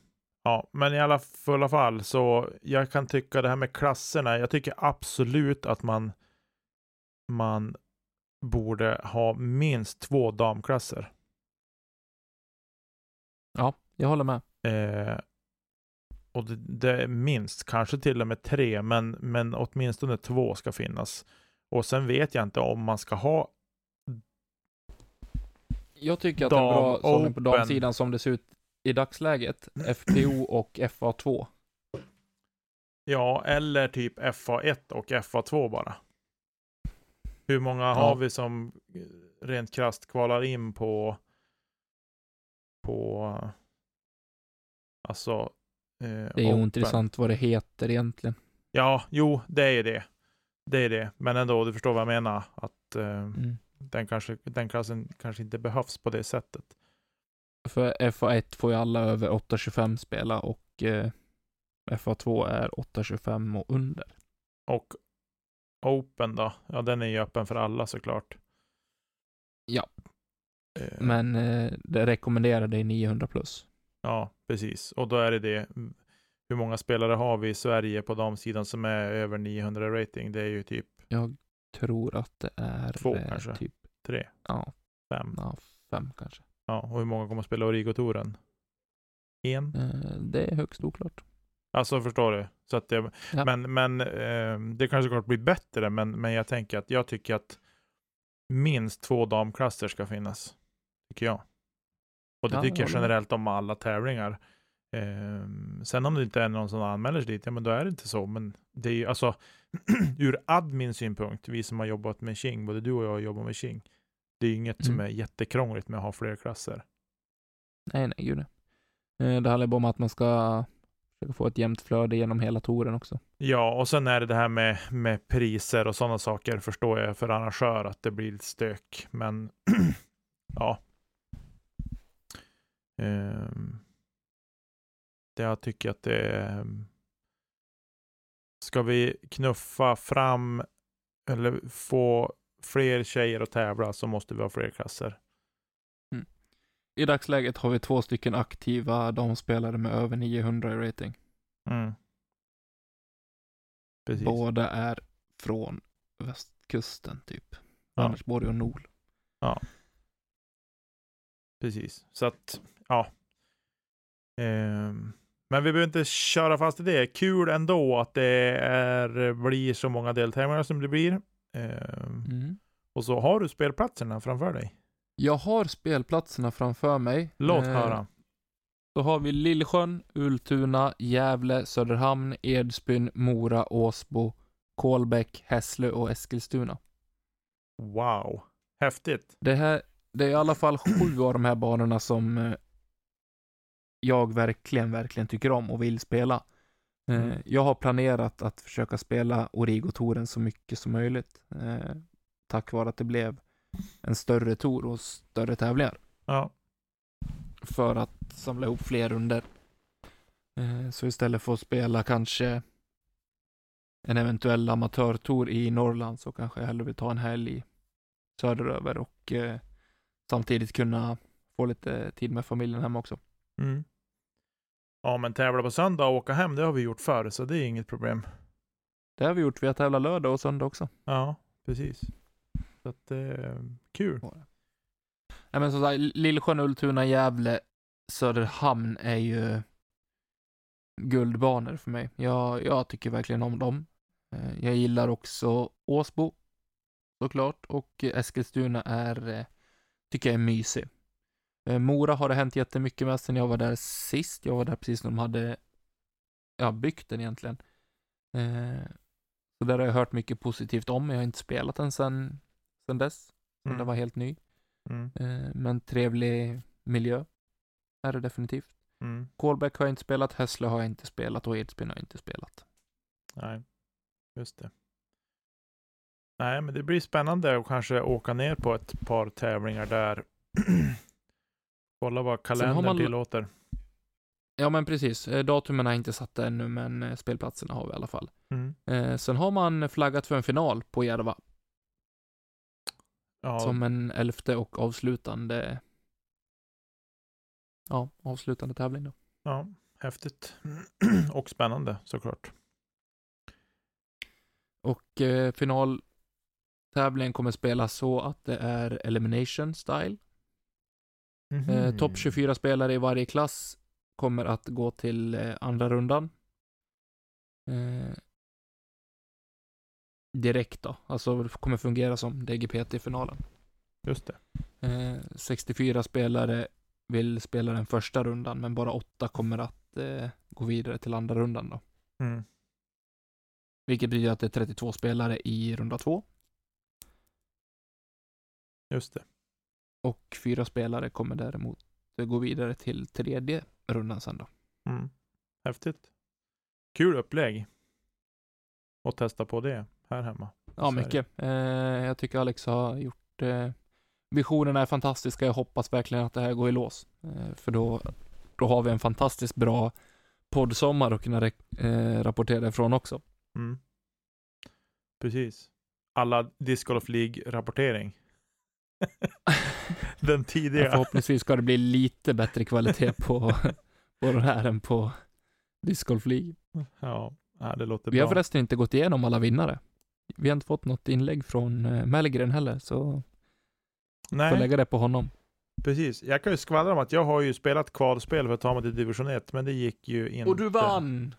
ja, men i alla, fulla fall så jag kan tycka det här med klasserna. Jag tycker absolut att man man borde ha minst två damklasser. Ja, jag håller med. Eh, och det, det är minst, kanske till och med tre, men, men åtminstone två ska finnas. Och sen vet jag inte om man ska ha Jag tycker att det är bra Dam är på damsidan som det ser ut i dagsläget FPO och FA2. Ja, eller typ FA1 och FA2 bara. Hur många Ja. har vi som eh, rent krasst kvalar in på på alltså eh, Det är Open? ointressant vad det heter egentligen. Ja, jo, det är det. Det är det, men ändå, du förstår vad jag menar. Att eh, Mm. Den, kanske, den klassen kanske inte behövs på det sättet. För FA1 får ju alla över 8.25 spela och eh, FA2 är 8.25 och under. Och Open då? Ja, den är ju öppen för alla såklart. Ja. Eh, Men eh, det rekommenderade är 900 plus. Ja, precis. Och då är det det. Hur många spelare har vi i Sverige på damsidan som är över 900 rating? Det är ju typ Jag tror att det är Två eh, kanske. typ tre, ja, fem. ja, fem kanske. Ja, och hur många kommer att spela Origo-touren? En? Eh, det är högst oklart. Alltså förstår du? Så att det, Ja. Men, men eh, det kanske att bli bättre, men, men jag tänker att jag tycker att minst två damklasser ska finnas. Tycker jag. Och det Ja, tycker jag generellt om alla tävlingar. Eh, sen om det inte är någon som anmäler sig dit, ja men då är det inte så. Men det är ju alltså ur admin synpunkt, vi som har jobbat med Qing, både du och jag har jobbat med Qing. Det är ju inget som Mm. är jättekrångligt med att ha fler klasser. Nej, nej, gud nej. Eh, Det handlar bara om att man ska försöka få ett jämnt flöde genom hela touren också. Ja, och sen är det det här med, med priser och sådana saker förstår jag för arrangör att det blir lite stök. Men ja. Ehm, det jag tycker att det är. Ska vi knuffa fram eller få fler tjejer att tävla så måste vi ha fler klasser. I dagsläget har vi två stycken aktiva damspelare med över 900 i rating. Mm. Precis. Båda är från västkusten typ. Ja. Andersborg och Nol. Precis, så att ja. Ehm, men vi behöver inte köra fast i det. Kul ändå att det är, blir så många deltävlingar som det blir. Ehm, Mm. och så har du spelplatserna framför dig. Jag har spelplatserna framför mig. Låt Eh, höra. Då har vi Lillsjön, Ultuna, Gävle, Söderhamn, Edsbyn, Mora, Åsbo, Kolbäck, Hässlö och Eskilstuna. Wow, häftigt. Det här, det är i alla fall sju av de här banorna som eh, jag verkligen, verkligen tycker om och vill spela. Eh, Mm. Jag har planerat att försöka spela Origo-touren så mycket som möjligt. eh, Tack vare att det blev en större tour och större tävlingar. Ja, För att samla ihop fler runder. Eh, Så istället för att spela kanske en eventuell amatörtour i Norrland så kanske jag hellre vill ta en helg söderöver och eh, samtidigt kunna få lite tid med familjen hemma också. mm. Ja, men tävla på söndag och åka hem, det har vi gjort förr, så det är inget problem. Det har vi gjort. Vi har tävlat lördag och söndag också. Ja, precis. Så att det är kul. Nej men som sagt, Lillsjön, Ultuna, Gävle, Söderhamn är ju guldbanor för mig. Jag, jag tycker verkligen om dem. Eh, Jag gillar också Åsbo, såklart, och Eskilstuna är, eh, tycker jag är mysig. Eh, Mora har det hänt jättemycket med sen jag var där sist. Jag var där precis när de hade, ja, byggt den egentligen. Eh, Så där har jag hört mycket positivt om, men jag har inte spelat den sen, sen dess. Sen Mm. den var helt ny. Mm. Eh, Men trevlig miljö är det definitivt. Mm. Kolbäck har jag inte spelat, Hässlö har jag inte spelat och Edsbyn har jag inte spelat. Nej, just det. Nej, men det blir spännande att kanske åka ner på ett par tävlingar där. Kolla vad kalendern man- tillåter. Ja men precis, Eh, datumen har inte satt ännu men eh, spelplatserna har vi i alla fall. Mm. Eh, Sen har man flaggat för en final på Järva Ja, som en elfte och avslutande Ja, avslutande tävling då. ja, häftigt. Och spännande såklart. Och eh, finaltävlingen kommer spelas så att det är elimination style. Eh, Mhm. Topp 24 spelare i varje klass kommer att gå till eh, andra rundan. Eh, direkt då, alltså kommer fungera som DGPT-finalen. Just det. Eh, 64 spelare vill spela den första rundan, men bara åtta kommer att eh, gå vidare till andra rundan då. Mm. Vilket betyder att det är 32 spelare i runda två Just det. Och fyra spelare kommer däremot gå vidare till tredje rundan sen då. Mm. Häftigt. Kul upplägg. Och testa på det här hemma. Ja, mycket. Eh, jag tycker Alex har gjort eh, Visionerna är fantastiska. Jag hoppas verkligen att det här går i lås. Eh, för då, då har vi en fantastiskt bra poddsommar att kunna eh, rapportera ifrån också. Mm. Precis. Alla Disc Golf League-rapportering. Den tidiga. förhoppningsvis ska det bli lite bättre kvalitet på, på den här än på Disc Golf League. Ja, det låter Vi har bra. förresten inte gått igenom alla vinnare. Vi har inte fått något inlägg från eh, Mellgren heller, så får Nej, lägga det på honom. precis. Jag kan ju skvallra om att jag har ju spelat kvalspel för att ta mig till division 1, men det gick ju inte. Och du vann!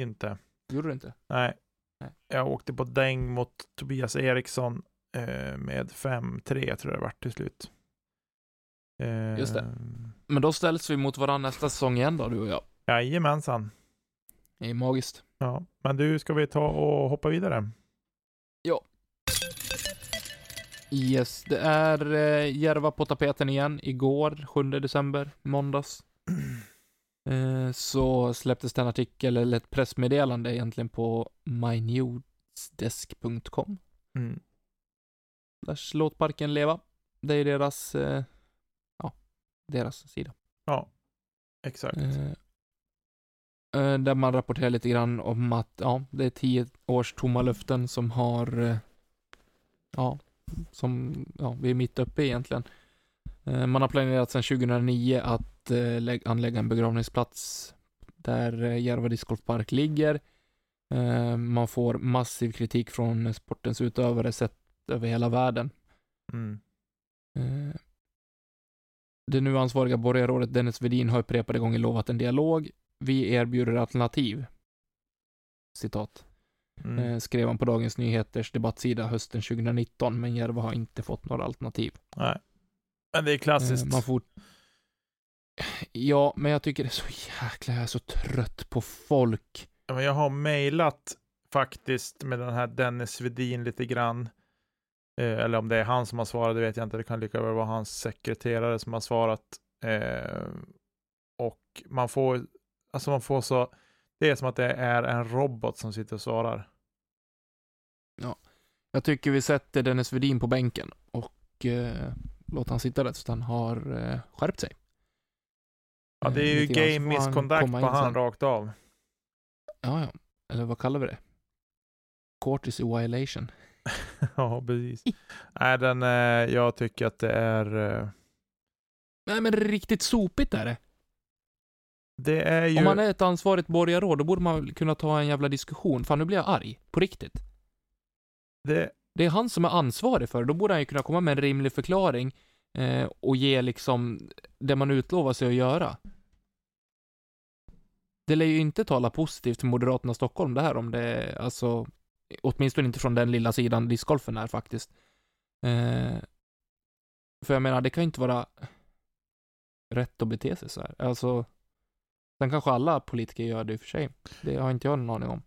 Inte. Gjorde du inte? Nej. Nej. Jag åkte på däng mot Tobias Eriksson med 5-3 tror jag det var till slut. Eh, Just det. Men då ställs vi mot varandra nästa säsong igen då, du och jag. Jajamensan. Det är magiskt. Ja, men du, ska vi ta och hoppa vidare? Yes, det är eh, Järva på tapeten igen. Igår, 7 december, måndags. Eh, så släpptes det en artikel, eller ett pressmeddelande egentligen på mynewsdesk.com. Mm. Slash låt parken leva. Det är deras, eh, ja, deras sida. Ja, exakt. Eh, eh, där man rapporterar lite grann om att, ja, det är tio års tomma löften som har, eh, ja, som, ja, vi är mitt uppe egentligen. Eh, man har planerat sedan 2009 att eh, lä- anlägga en begravningsplats där Järva discgolfpark ligger. Man får massiv kritik från sportens utövare sett över hela världen. Mm. Eh, Det nu ansvariga borgarrådet Dennis Vedin har upprepade gånger lovat en dialog. Vi erbjuder alternativ. Citat. Mm. Eh, skrev han på Dagens Nyheters debattsida hösten 2019, men Järva har inte fått några alternativ. Nej. Men det är klassiskt. Eh, man får... Ja, men jag tycker det är så jäkla, jag är så trött på folk. Ja, men Jag har mejlat faktiskt med den här Dennis Vedin lite grann. Eh, eller om det är han som har svarat, det vet jag inte. Det kan lika väl vara hans sekreterare som har svarat. Eh, och man får, alltså man får så, det är som att det är en robot som sitter och svarar. Jag tycker vi sätter Dennis Vedin på bänken och eh, låter han sitta där tills han har eh, skärpt sig. Ja, det är Eh, ju game misconduct på han rakt av. Ja, ja. Eller vad kallar vi det? Courtesy violation. ja, precis. Nej, den, eh, jag tycker att det är, eh, Nej, men riktigt sopigt är det. det är ju, Om man är ett ansvarigt borgarråd, då borde man kunna ta en jävla diskussion. Fan, nu blir jag arg. På riktigt. det, Det är han som är ansvarig för det. Då borde han ju kunna komma med en rimlig förklaring eh, och ge liksom det man utlovar sig att göra. Det lär ju inte tala positivt till Moderaterna Stockholm det här om det, alltså, åtminstone inte från den lilla sidan discgolfen är faktiskt. Eh, för jag menar, det kan ju inte vara rätt att bete sig så här. Alltså, sen kanske alla politiker gör det i och för sig. Det har inte jag någon aning om.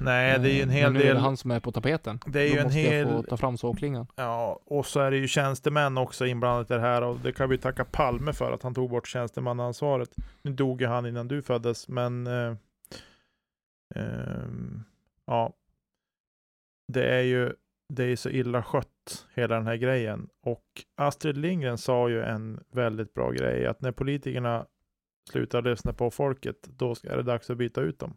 nej, det är ju en Eh, hel men nu är del. det han som är på tapeten. Det är ju Då en måste hel- jag få ta fram sågklingan. Ja, och så är det ju tjänstemän också inblandat i det här och det kan vi tacka Palme för att han tog bort tjänstemannaansvaret. Nu dog ju han innan du föddes, men eh, ehm, ja, det är ju det är så illa skött hela den här grejen och Astrid Lindgren sa ju en väldigt bra grej att när politikerna slutar lyssna på folket, då är det dags att byta ut dem.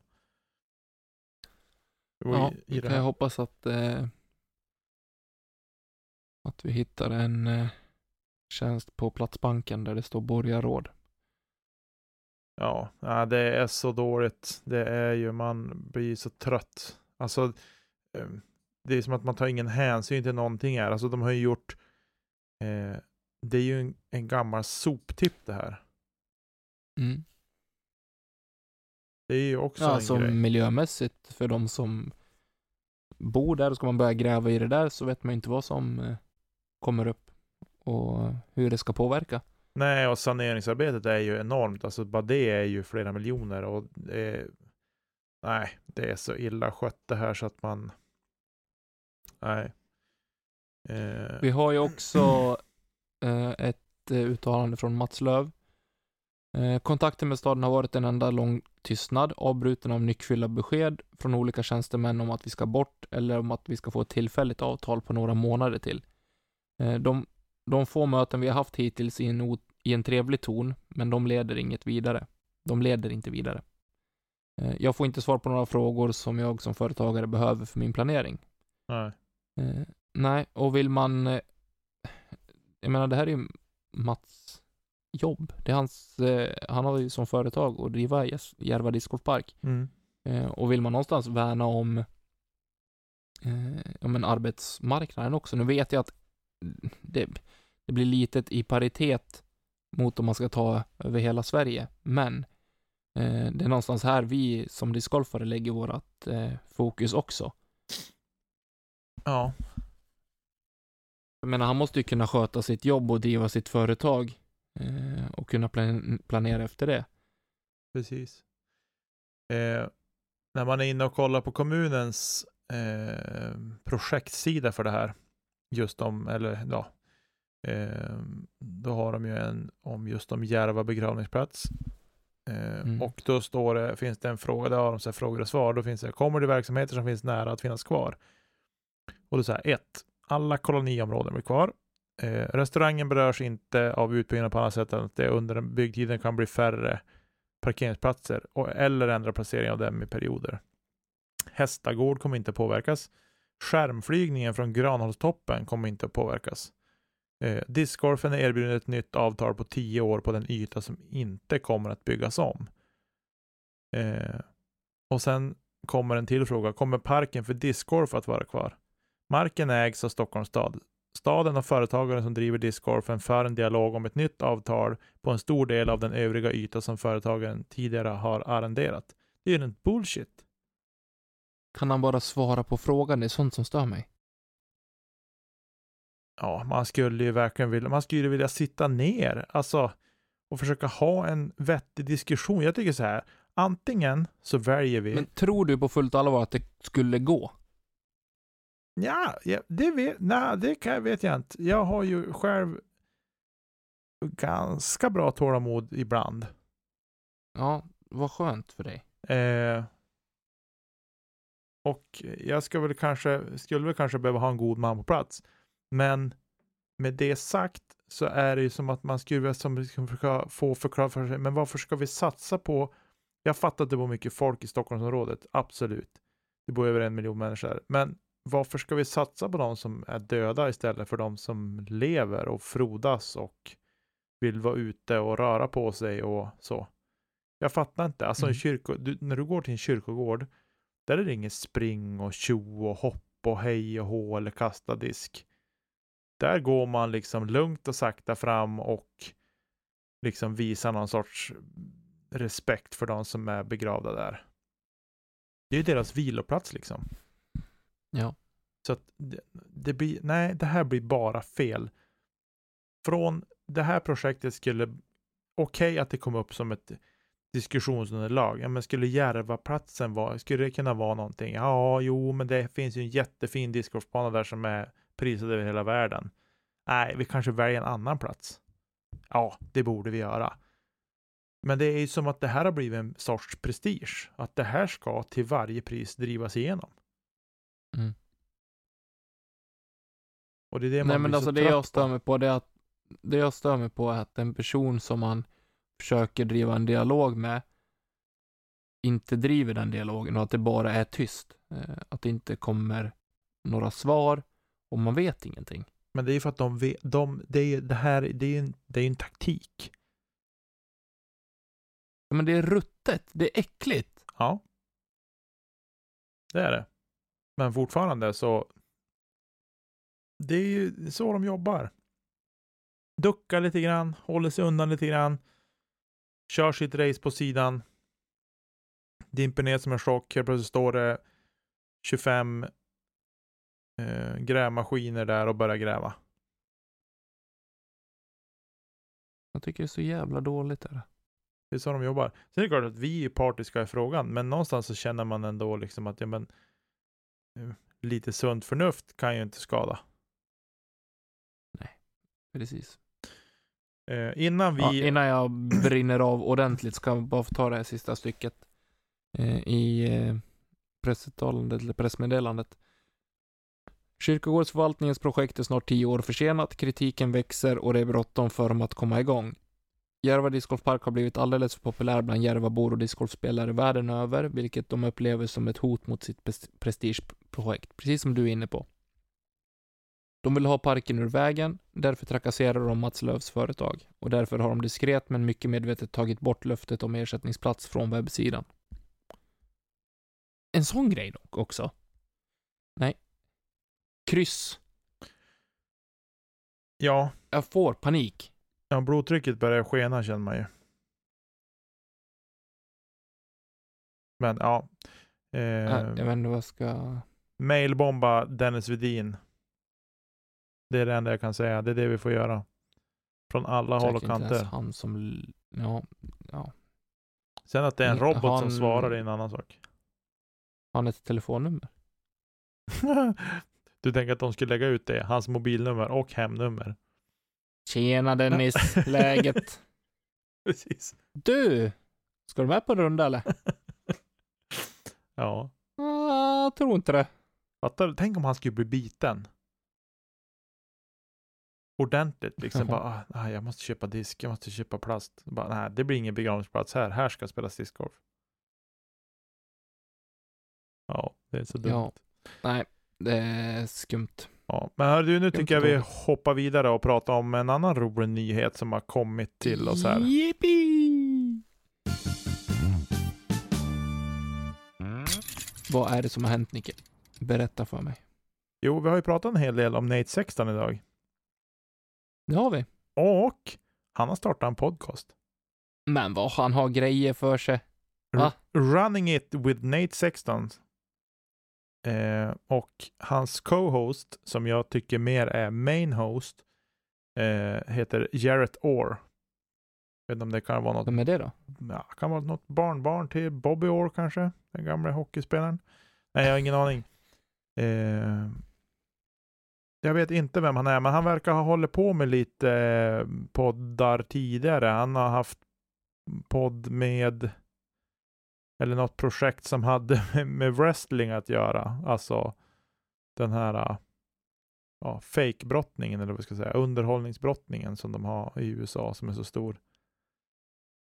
Var Ja, i- i kan jag hoppas att, eh, att vi hittar en eh, tjänst på Platsbanken där det står borgarråd. Ja, ja, det är så dåligt. Det är ju, man blir så trött. Alltså, eh, det är som att man tar ingen hänsyn till någonting här. Alltså de har ju gjort, eh, det är ju en, en gammal soptipp det här. Mm. Det är ju också Ja, en alltså grej. miljömässigt för de som bor där, ska man börja gräva i det där så vet man ju inte vad som eh, kommer upp och hur det ska påverka. Nej, och saneringsarbetet är ju enormt. Alltså bara det är ju flera miljoner och det är, nej, det är så illa skött det här så att man, nej. Eh, Vi har ju också eh, ett eh, uttalande från Mats Löv. Eh, kontakten med staden har varit en enda lång tystnad, avbruten av nyckfulla besked från olika tjänstemän om att vi ska bort eller om att vi ska få ett tillfälligt avtal på några månader till. Eh, de, de få möten vi har haft hittills i en, i en trevlig ton, men de leder inget vidare. De leder inte vidare. Eh, jag får inte svar på några frågor som jag som företagare behöver för min planering. nej. Eh, nej, och vill man... Eh, jag menar, det här är ju Mats jobb. Det är hans... Eh, han har ju som företag att driva Järva discgolfpark. Mm. Eh, och vill man någonstans värna om eh, ja, men arbetsmarknaden också. Nu vet jag att det, det blir litet i paritet mot om man ska ta över hela Sverige, men eh, det är någonstans här vi som discgolfare lägger vårat eh, fokus också. Ja, Jag menar, han måste ju kunna sköta sitt jobb och driva sitt företag eh, och kunna plan- planera efter det. precis. Eh, när man är inne och kollar på kommunens eh, projektsida för det här, just om, eller ja, eh, då har de ju en om just om Järva begravningsplats. Eh, Mm. Och då står det, finns det en fråga, där har de så frågor och svar, då finns det, kommer det verksamheter som finns nära att finnas kvar? Och det är så här, ett, alla koloniområden blir kvar. Eh, restaurangen berörs inte av utbyggnad på annat sätt än att det under byggtiden kan bli färre parkeringsplatser och, eller ändra placering av dem i perioder. Hästagård kommer inte påverkas. Skärmflygningen från Granholstoppen kommer inte att påverkas. Eh, Discgolfen är erbjuden ett nytt avtal på 10 år på den yta som inte kommer att byggas om. Eh, och sen kommer en till fråga. Kommer parken för discgolf att vara kvar? Marken ägs av Stockholms stad. Staden och företagaren som driver discgolfen för en dialog om ett nytt avtal på en stor del av den övriga yta som företagaren tidigare har arrenderat. Det är ju en bullshit. Kan han bara svara på frågan? Det är sånt som stör mig. Ja, man skulle ju verkligen vilja, man skulle vilja sitta ner, alltså och försöka ha en vettig diskussion. Jag tycker så här, antingen så väljer vi Men tror du på fullt allvar att det skulle gå? Ja, det, vet, nej, det kan, vet jag inte. Jag har ju själv ganska bra tålamod ibland. Ja, vad skönt för dig. Eh, och jag ska väl kanske, skulle väl kanske behöva ha en god man på plats. Men med det sagt så är det ju som att man skulle som försöka få förklara för sig, men varför ska vi satsa på, jag fattar att det bor mycket folk i Stockholmsområdet, absolut. Det bor över en miljon människor, men varför ska vi satsa på de som är döda istället för de som lever och frodas och vill vara ute och röra på sig och så. Jag fattar inte. Alltså Mm. kyrko, du, när du går till en kyrkogård, där är det inget spring och tjo och hopp och hej och hå eller kasta disk. Där går man liksom lugnt och sakta fram och liksom visar någon sorts respekt för de som är begravda där. Det är ju deras viloplats liksom. Ja. Så att det, det blir, nej, det här blir bara fel. Från det här projektet skulle, okej att det kom upp som ett diskussionsunderlag, ja, men skulle Järvaplatsen vara, skulle det kunna vara någonting? Ja, jo, men det finns ju en jättefin discgolfbana där som är prisad över hela världen. Nej, vi kanske väljer en annan plats. Ja, det borde vi göra. Men det är ju som att det här har blivit en sorts prestige. Att det här ska till varje pris drivas igenom. Mm. Och det är det man Nej blir men så alltså det trött jag stör på. mig på det är att det jag stör mig på är att en person som man försöker driva en dialog med inte driver den dialogen och att det bara är tyst. Eh, Att det inte kommer några svar och man vet ingenting. Men det är ju för att de vet, de, det, är, det här, det är ju en, det är en taktik. Ja, Men det är ruttet, det är äckligt. Ja. Det är det. Men fortfarande så. Det är ju så de jobbar. Duckar lite grann, håller sig undan lite grann. Kör sitt race på sidan. Dimper ner som en chock. Helt plötsligt står det 25 eh, grävmaskiner där och börjar gräva. Jag tycker det är så jävla dåligt. Där. Det är så de jobbar. Sen är det klart att vi är partiska i frågan, men någonstans så känner man ändå liksom att ja, men, lite sunt förnuft kan ju inte skada. Precis. Eh, innan vi... Ja, innan jag brinner av ordentligt ska jag bara få ta det här sista stycket eh, i eh, pressuttalandet eller pressmeddelandet. Kyrkogårdsförvaltningens projekt är snart tio år försenat, kritiken växer och det är bråttom för dem att komma igång. Järva discgolfpark har blivit alldeles för populär bland Järvabor och discgolfspelare världen över, vilket de upplever som ett hot mot sitt pres- prestigeprojekt, precis som du är inne på. De vill ha parken ur vägen, därför trakasserar de Mats Lööfs företag och därför har de diskret men mycket medvetet tagit bort löftet om ersättningsplats från webbsidan. En sån grej dock också. Nej. Kryss. Ja, Jag får panik. Ja, blodtrycket börjar skena känner man ju. Men ja. Eh, jag vet inte vad ska... mailbomba Dennis Vedin. Det är det enda jag kan säga. Det är det vi får göra. Från alla håll och inte kanter. han som... Ja, ja. Sen att det är en robot som han- svarar är en annan sak. Han ett telefonnummer. du tänker att de skulle lägga ut det? Hans mobilnummer och hemnummer. Tjena Dennis, läget? Precis. Du! Ska du med på en runda eller? Ja. Ah, Jag tror inte det. Fattar? Tänk om han skulle bli biten. Ordentligt liksom. Bara, ah, jag måste köpa disk, jag måste köpa plast. Bara, nej, det blir ingen begravningsplats här. Här ska spelas discgolf. Ja, det är så dumt. Ja. Nej, det är skumt. Ja, men hör du, nu tycker jag vi hoppar vidare och pratar om en annan rolig nyhet som har kommit till oss här. Yippee! Vad är det som har hänt Nicke? Berätta för mig. Jo, vi har ju pratat en hel del om Nate Sexton idag. Det har vi. Och han har startat en podcast. Men vad han har grejer för sig. Va? Running it with Nate Sexton. Eh, och hans co-host, som jag tycker mer är main host, eh, heter Jarrett Orr. Vet inte om det kan vara något, Vem är det då? ja, kan vara något barnbarn till Bobby Orr kanske, den gamla hockeyspelaren. Nej, jag har ingen aning. Eh, jag vet inte vem han är, men han verkar ha hållit på med lite eh, poddar tidigare. Han har haft podd med eller något projekt som hade med, med wrestling att göra. Alltså den här ja, fake-brottningen eller vad ska jag säga, underhållningsbrottningen som de har i USA som är så stor.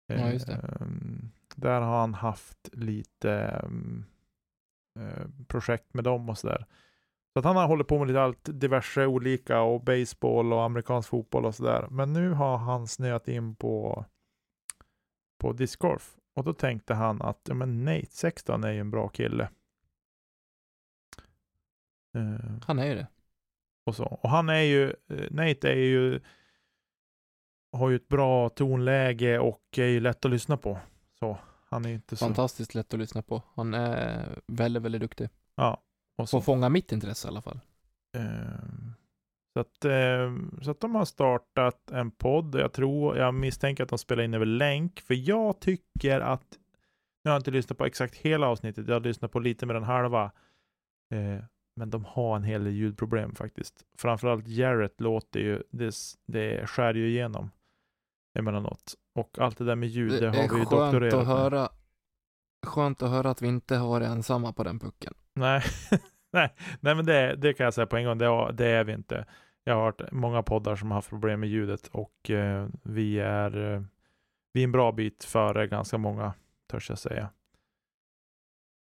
Ja, just det. Ehm, där har han haft lite ehm, eh, projekt med dem och sådär. Så att han har hållit på med lite allt diverse olika och baseball och amerikansk fotboll och sådär. Men nu har han snöat in på på discgolf. Och då tänkte han att ja, men Nate 16 är ju en bra kille. Eh, Han är ju det. och så. Och han är ju, eh, Nate är ju, har ju ett bra tonläge och är ju lätt att lyssna på. Så han är inte så, Fantastiskt lätt att lyssna på. Han är väldigt, väldigt duktig. ja. Och Får så. fånga mitt intresse i alla fall. Ehm, så, att, ehm, så att de har startat en podd. Jag tror, jag misstänker att de spelar in över länk. För jag tycker att, nu har jag inte lyssnat på exakt hela avsnittet, jag har lyssnat på lite mer än halva. Eh, men de har en hel del ljudproblem faktiskt. Framförallt Jarrett låter ju, det, det skär ju igenom emellanåt. Och allt det där med ljud, det, har vi ju doktorerat att med. höra. Skönt att höra att vi inte har varit ensamma på den pucken. Nej, nej, nej men det, det kan jag säga på en gång, det, det är vi inte. Jag har hört många poddar som har haft problem med ljudet och eh, vi är eh, vi är en bra bit före ganska många, törs jag säga.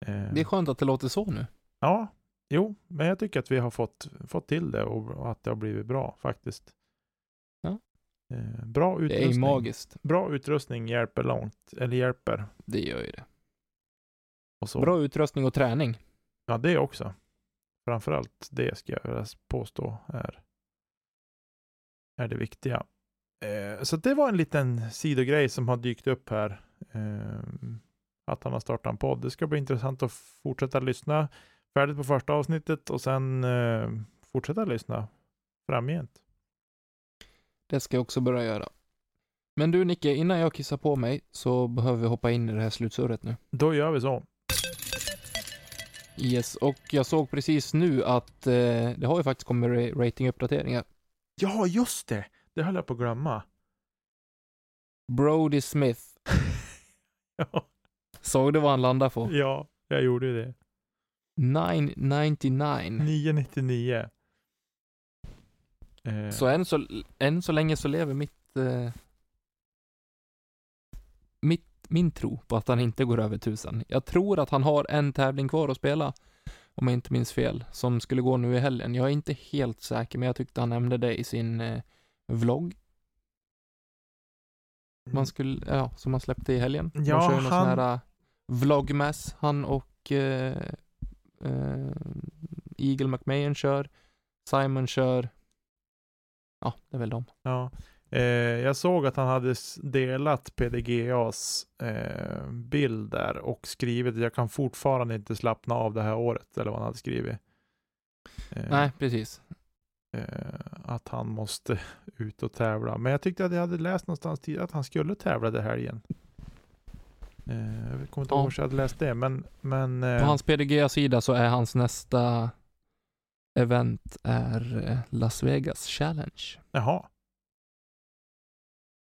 Eh, Det är skönt att det låter så nu. Ja, jo, men jag tycker att vi har fått, fått till det och, och att det har blivit bra faktiskt. Ja. Eh, bra Det är utrustning. magiskt. Bra utrustning hjälper långt, eller hjälper. Det gör ju det. Och så. Bra utrustning och träning. Ja, det också. Framförallt det ska jag påstå är, är det viktiga. Eh, så det var en liten sidogrej som har dykt upp här. Eh, att han har startat en podd. Det ska bli intressant att fortsätta lyssna färdigt på första avsnittet och sen eh, fortsätta lyssna framgent. Det ska jag också börja göra. Men du Nicke, innan jag kissar på mig så behöver vi hoppa in i det här slutsurret nu. Då gör vi så. Yes, och jag såg precis nu att eh, det har ju faktiskt kommit ra- ratinguppdateringar. Ja, just det. Det höll jag på att glömma. Brody Smith, Ja, såg du vad han landade på? ja jag gjorde ju det. 999. 999. Eh, Så än så, än så länge så lever mitt, eh, mitt, min tro på att han inte går över tusen. Jag tror att han har en tävling kvar att spela, om jag inte minns fel, som skulle gå nu i helgen. Jag är inte helt säker, men jag tyckte han nämnde det i sin eh, vlogg. Man skulle, ja, som han släppte i helgen. Ja, kör ju någon han- sån här uh, vlogmass, han och eh, eh, Eagle McMahon kör, Simon kör, ja, det är väl de. Ja. Eh, jag såg att han hade delat PDGAs eh, bild där och skrivit att jag kan fortfarande inte slappna av det här året, eller vad han hade skrivit. Eh, Nej, precis. eh, att han måste ut och tävla. Men jag tyckte att jag hade läst någonstans tidigare att han skulle tävla det här igen. Eh, jag kommer inte Ja. ihåg var jag hade läst det, men... men eh, På hans PDG-sida så är hans nästa event är eh, Las Vegas Challenge. Jaha.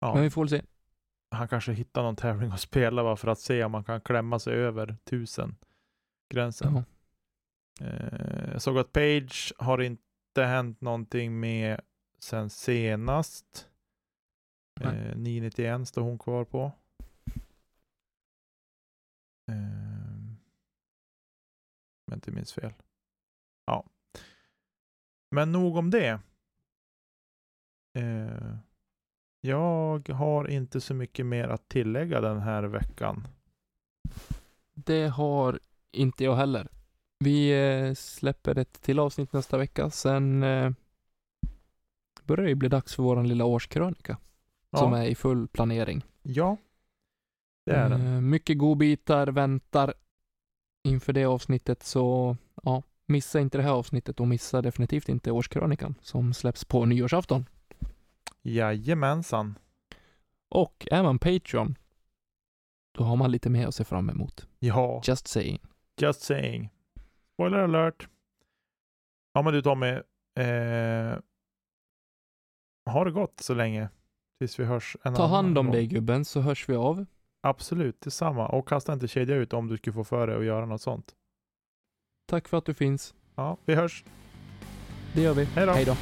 Ja. Men vi får väl se. han kanske hittar någon tävling att spela bara för att se om man kan klämma sig över tusen gränsen. Ja. Eh, jag såg att Page har inte hänt någonting med sen senast. Eh, 991 står hon kvar på. Eh, om jag inte minns fel. Ja. Men nog om det. Eh, jag har inte så mycket mer att tillägga den här veckan. Det har inte jag heller. Vi eh, släpper ett till avsnitt nästa vecka. Sen eh, börjar det bli dags för vår lilla årskrönika. Som Ja, är i full planering. ja det är den. Eh, mycket godbitar väntar inför det avsnittet. Så ja, missa inte det här avsnittet och missa definitivt inte årskrönikan som släpps på nyårsafton. Jajamensan. Och är man Patreon, då har man lite mer att se fram emot. Ja, Just saying. just saying. Spoiler alert. Ja men du Tommy. Eh, ha det gott så länge. Tills vi hörs en Ta hand om gång. dig gubben, så hörs vi av. Absolut, detsamma. Och kasta inte kedja ut om du skulle få för dig att göra något sånt. Tack för att du finns. Ja, vi hörs. Det gör vi. Hej då.